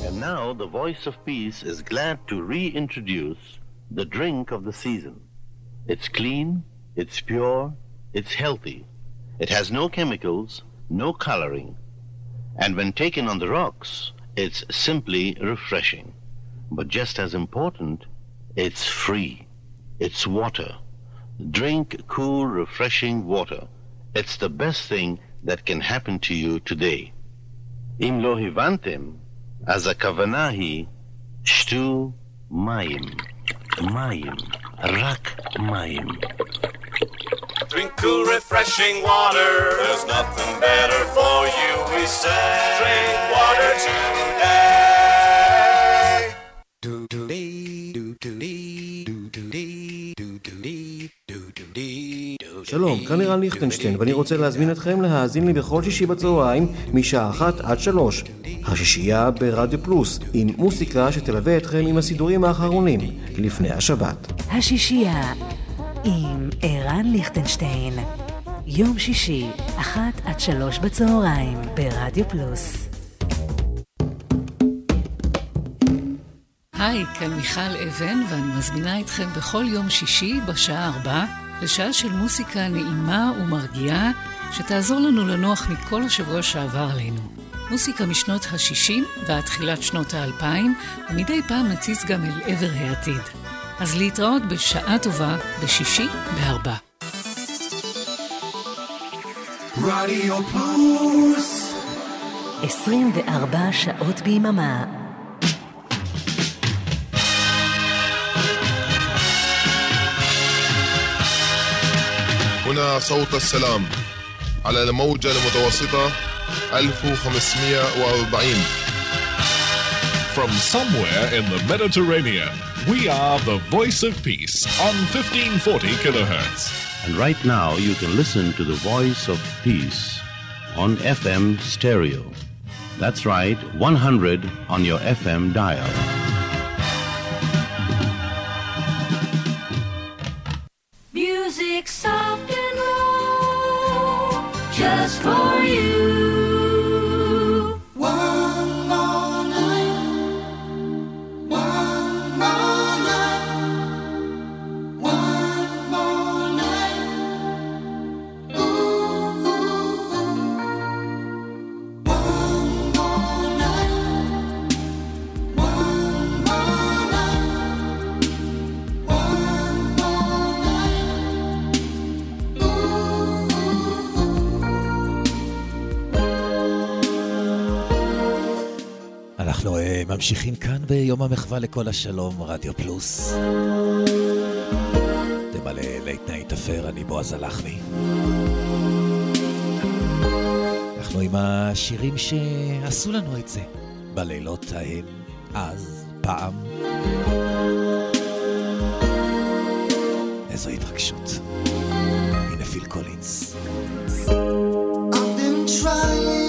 And now the voice of peace is glad to reintroduce the drink of the season. It's clean, it's pure, it's healthy. It has no chemicals, no coloring. And when taken on the rocks, it's simply refreshing. But just as important, it's free. It's water. Drink cool, refreshing water. It's the best thing that can happen to you today. אם לא הבנתם, אז הכוונה היא שתו מים. מים. רק מים. Drink cool, refreshing water. There's nothing better for you, we say. Drink water today. שלום, כאן לירן ליכטנשטיין, ואני רוצה להזמין אתכם להאזין לי בכל שישי בצהריים, משעה אחת עד שלוש. השישייה ברדיו פלוס, עם מוסיקה שתלווה אתכם עם הסידורים האחרונים, לפני השבת. השישייה עם ערן ליכטנשטיין. יום שישי, אחת עד שלוש בצהריים, ברדיו פלוס. היי, כאן מיכל אבן, ואני מזמינה אתכם בכל יום שישי בשעה ארבע לשעה של מוסיקה נעימה ומרגיעה, שתעזור לנו לנוח מכל השבוע שעבר עלינו. מוסיקה משנות ה-60 ועד תחילת שנות ה-2000, ומדי פעם נציץ גם אל עבר העתיד. אז להתראות בשעה טובה בשישי בארבע. רדיו פלוס 24 שעות ביממה. هنا صوت السلام على الموجة المتوسطة 1540 From somewhere in the Mediterranean, we are the voice of peace on 1540 kilohertz. And right now you can listen to the voice of peace on FM stereo. That's right, 100 on your FM dial. Music soft and low, just for you. אנחנו אה, ממשיכים כאן ביום המחווה לקול השלום, רדיו פלוס. תמלא Late Night Affair, אני בועז הלחמי. אנחנו עם השירים שעשו לנו את זה בלילות ההם, אז, פעם. איזו התרגשות. הנה פיל קולינס. I've been trying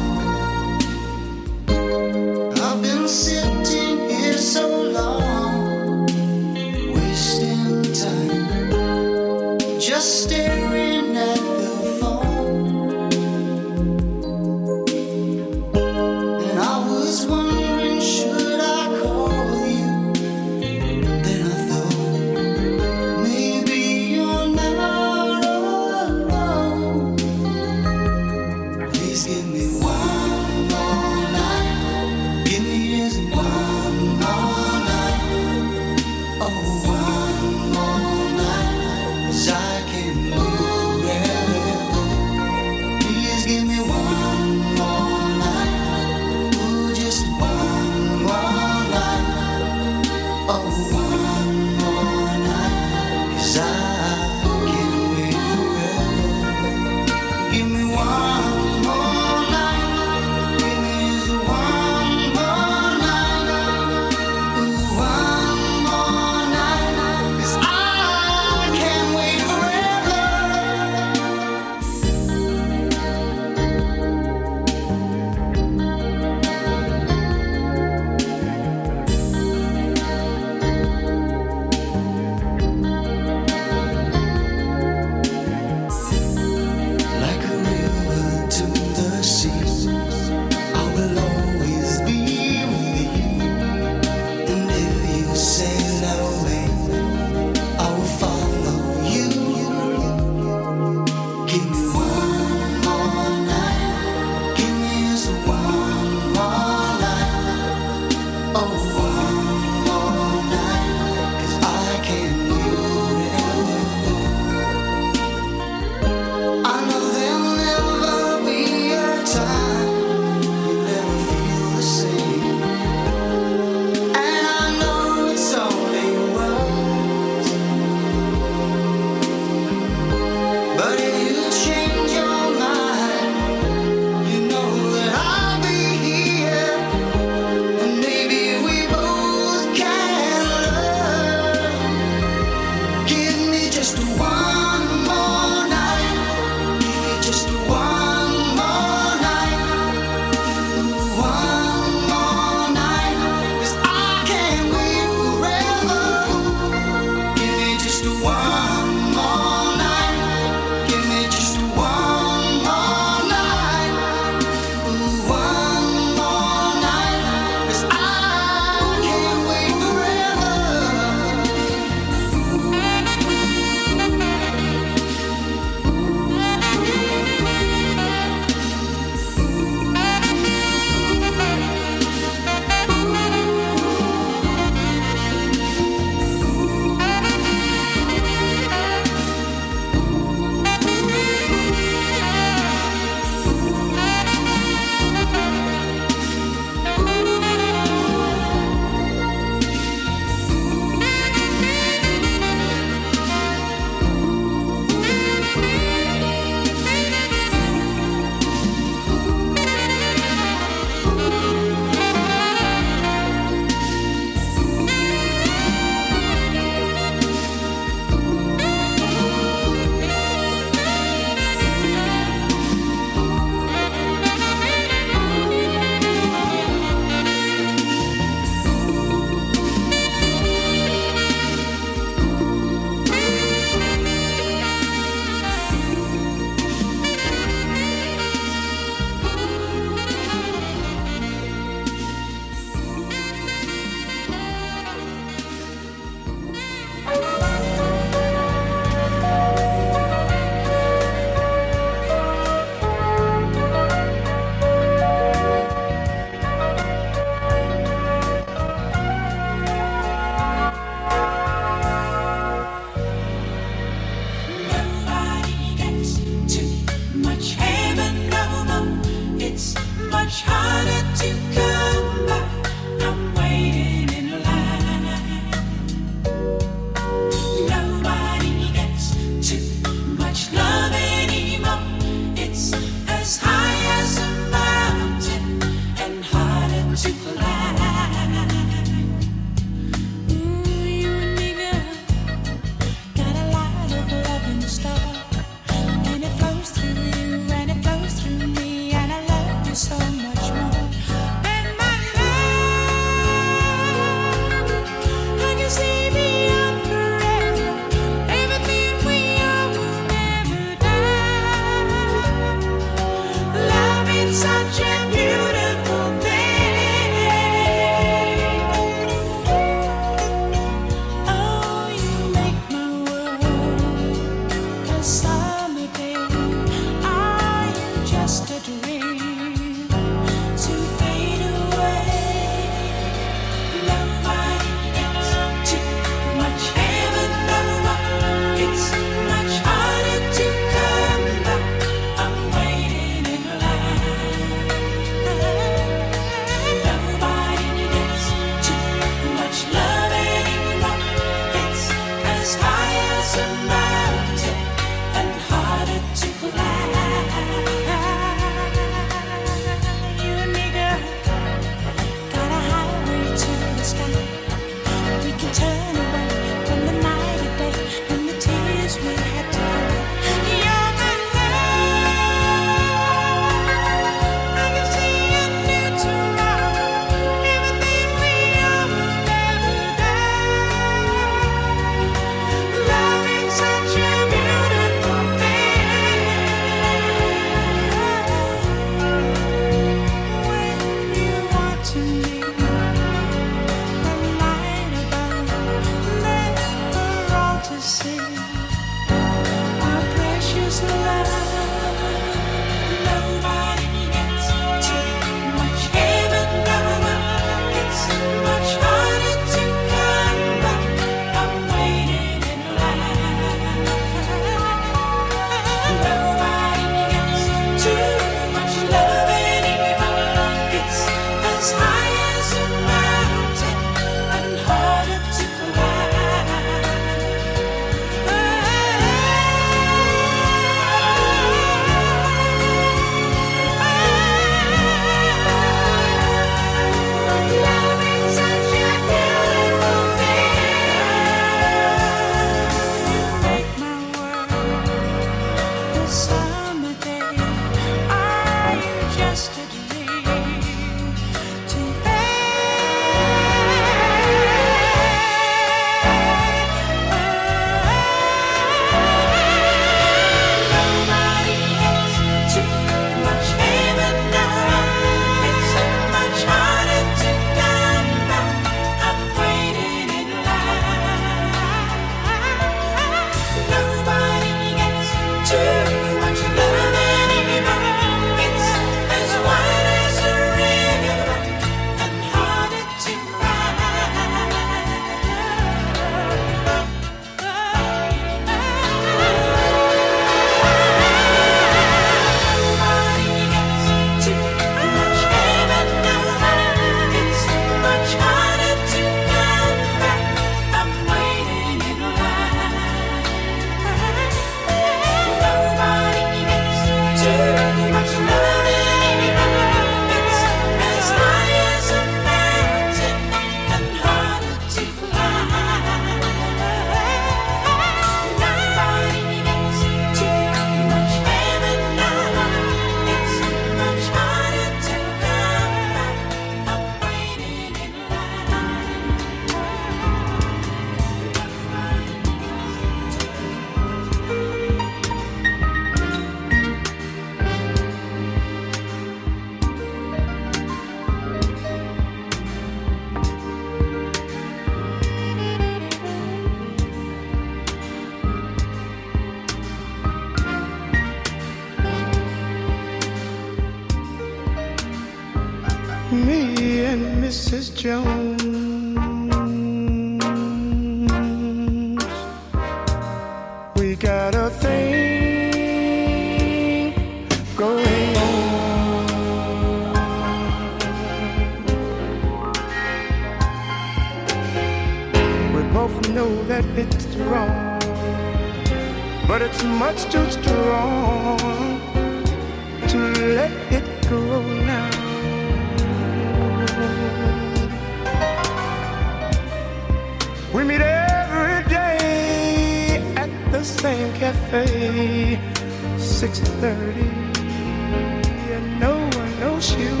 you.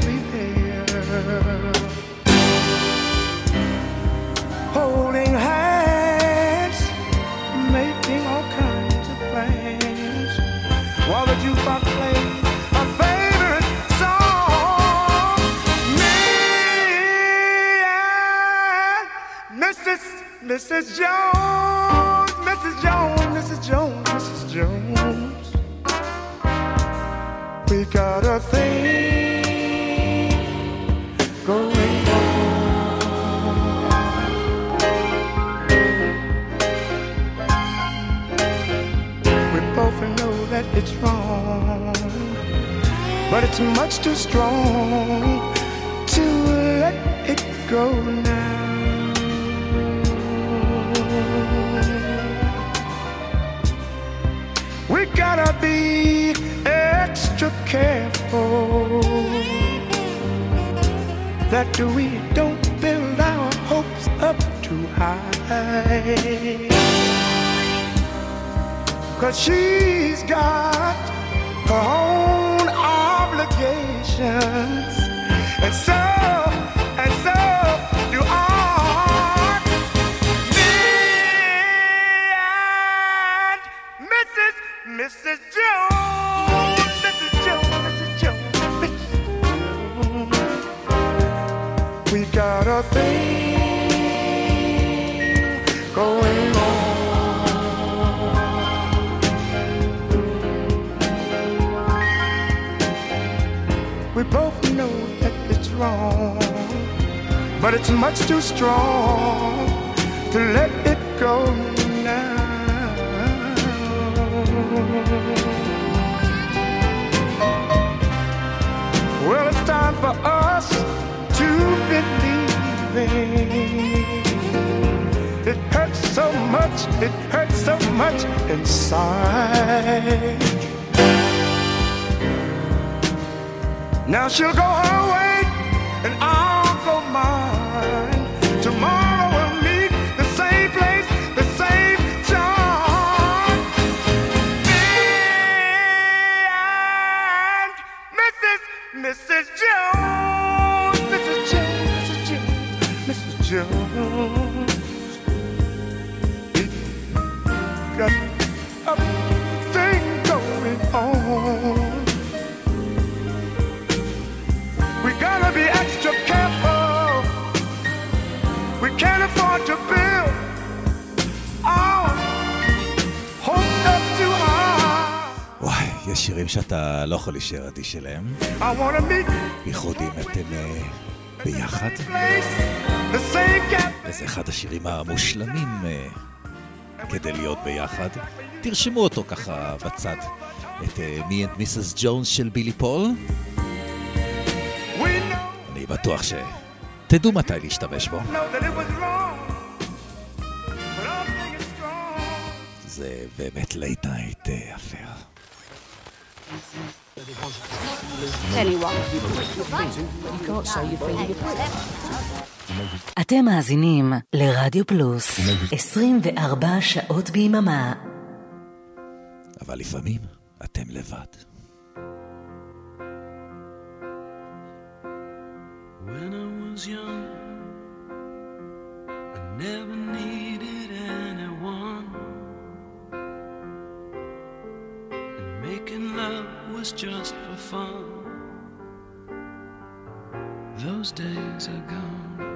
שאתה לא יכול להישאר אדיש אליהם. בייחוד אם אתם אה, ביחד. וזה אחד השירים המושלמים אה, כדי להיות ביחד. תרשמו אותו ככה בצד. את אה, Me and Mrs. Jones של בילי פול. אני בטוח שתדעו מתי להשתמש בו. זה באמת לי anyone. You can't show אתם מאזינים לרדיו פלוס 24 שעות ביממה. אבל לפעמים אתם לבד. When I was young, I never needed anyone. And making love was just for fun. Those days are gone.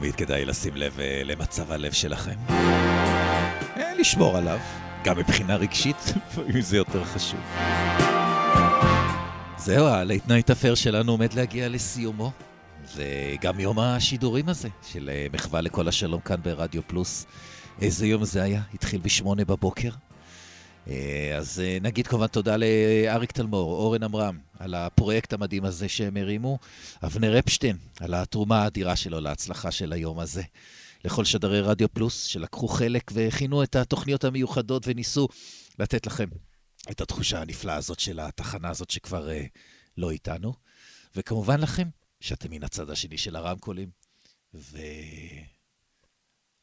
תמיד כדאי לשים לב אה, למצב הלב שלכם. אה, לשמור עליו, גם מבחינה רגשית, לפעמים זה יותר חשוב. זהו, ה Late Night Affair שלנו עומד להגיע לסיומו. זה גם יום השידורים הזה, של אה, מחווה לקול השלום כאן ברדיו פלוס. איזה יום זה היה? התחיל בשמונה בבוקר. אז נגיד כמובן תודה לאריק תלמור, אורן עמרם, על הפרויקט המדהים הזה שהם הרימו, אבנר אפשטיין, על התרומה האדירה שלו להצלחה של היום הזה. לכל שדרי רדיו פלוס שלקחו חלק והכינו את התוכניות המיוחדות וניסו לתת לכם את התחושה הנפלאה הזאת של התחנה הזאת שכבר uh, לא איתנו. וכמובן לכם, שאתם מן הצד השני של הרמקולים,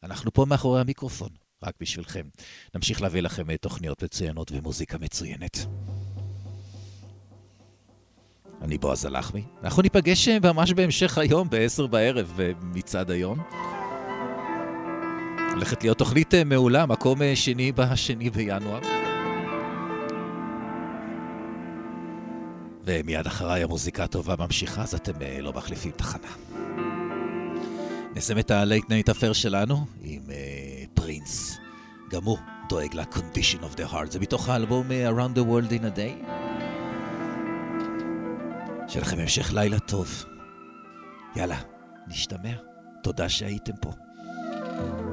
ואנחנו פה מאחורי המיקרופון, רק בשבילכם. נמשיך להביא לכם אה, תוכניות מצוינות ומוזיקה מצוינת. אני בועז הלחמי. אנחנו ניפגש אה, ממש בהמשך היום, ב-10 בערב, אה, מצעד היום. הולכת להיות תוכנית אה, מעולה, מקום שני בשני בינואר. ומיד אחריי המוזיקה הטובה ממשיכה, אז אתם לא מחליפים תחנה. נסיים את ה-Late Night Affair שלנו עם פרינס. גם הוא דואג ל-Condition of the Heart. זה מתוך האלבום Around the World in a Day. שיהיה לכם המשך לילה טוב. יאללה, נשתמע. תודה שהייתם פה. thank you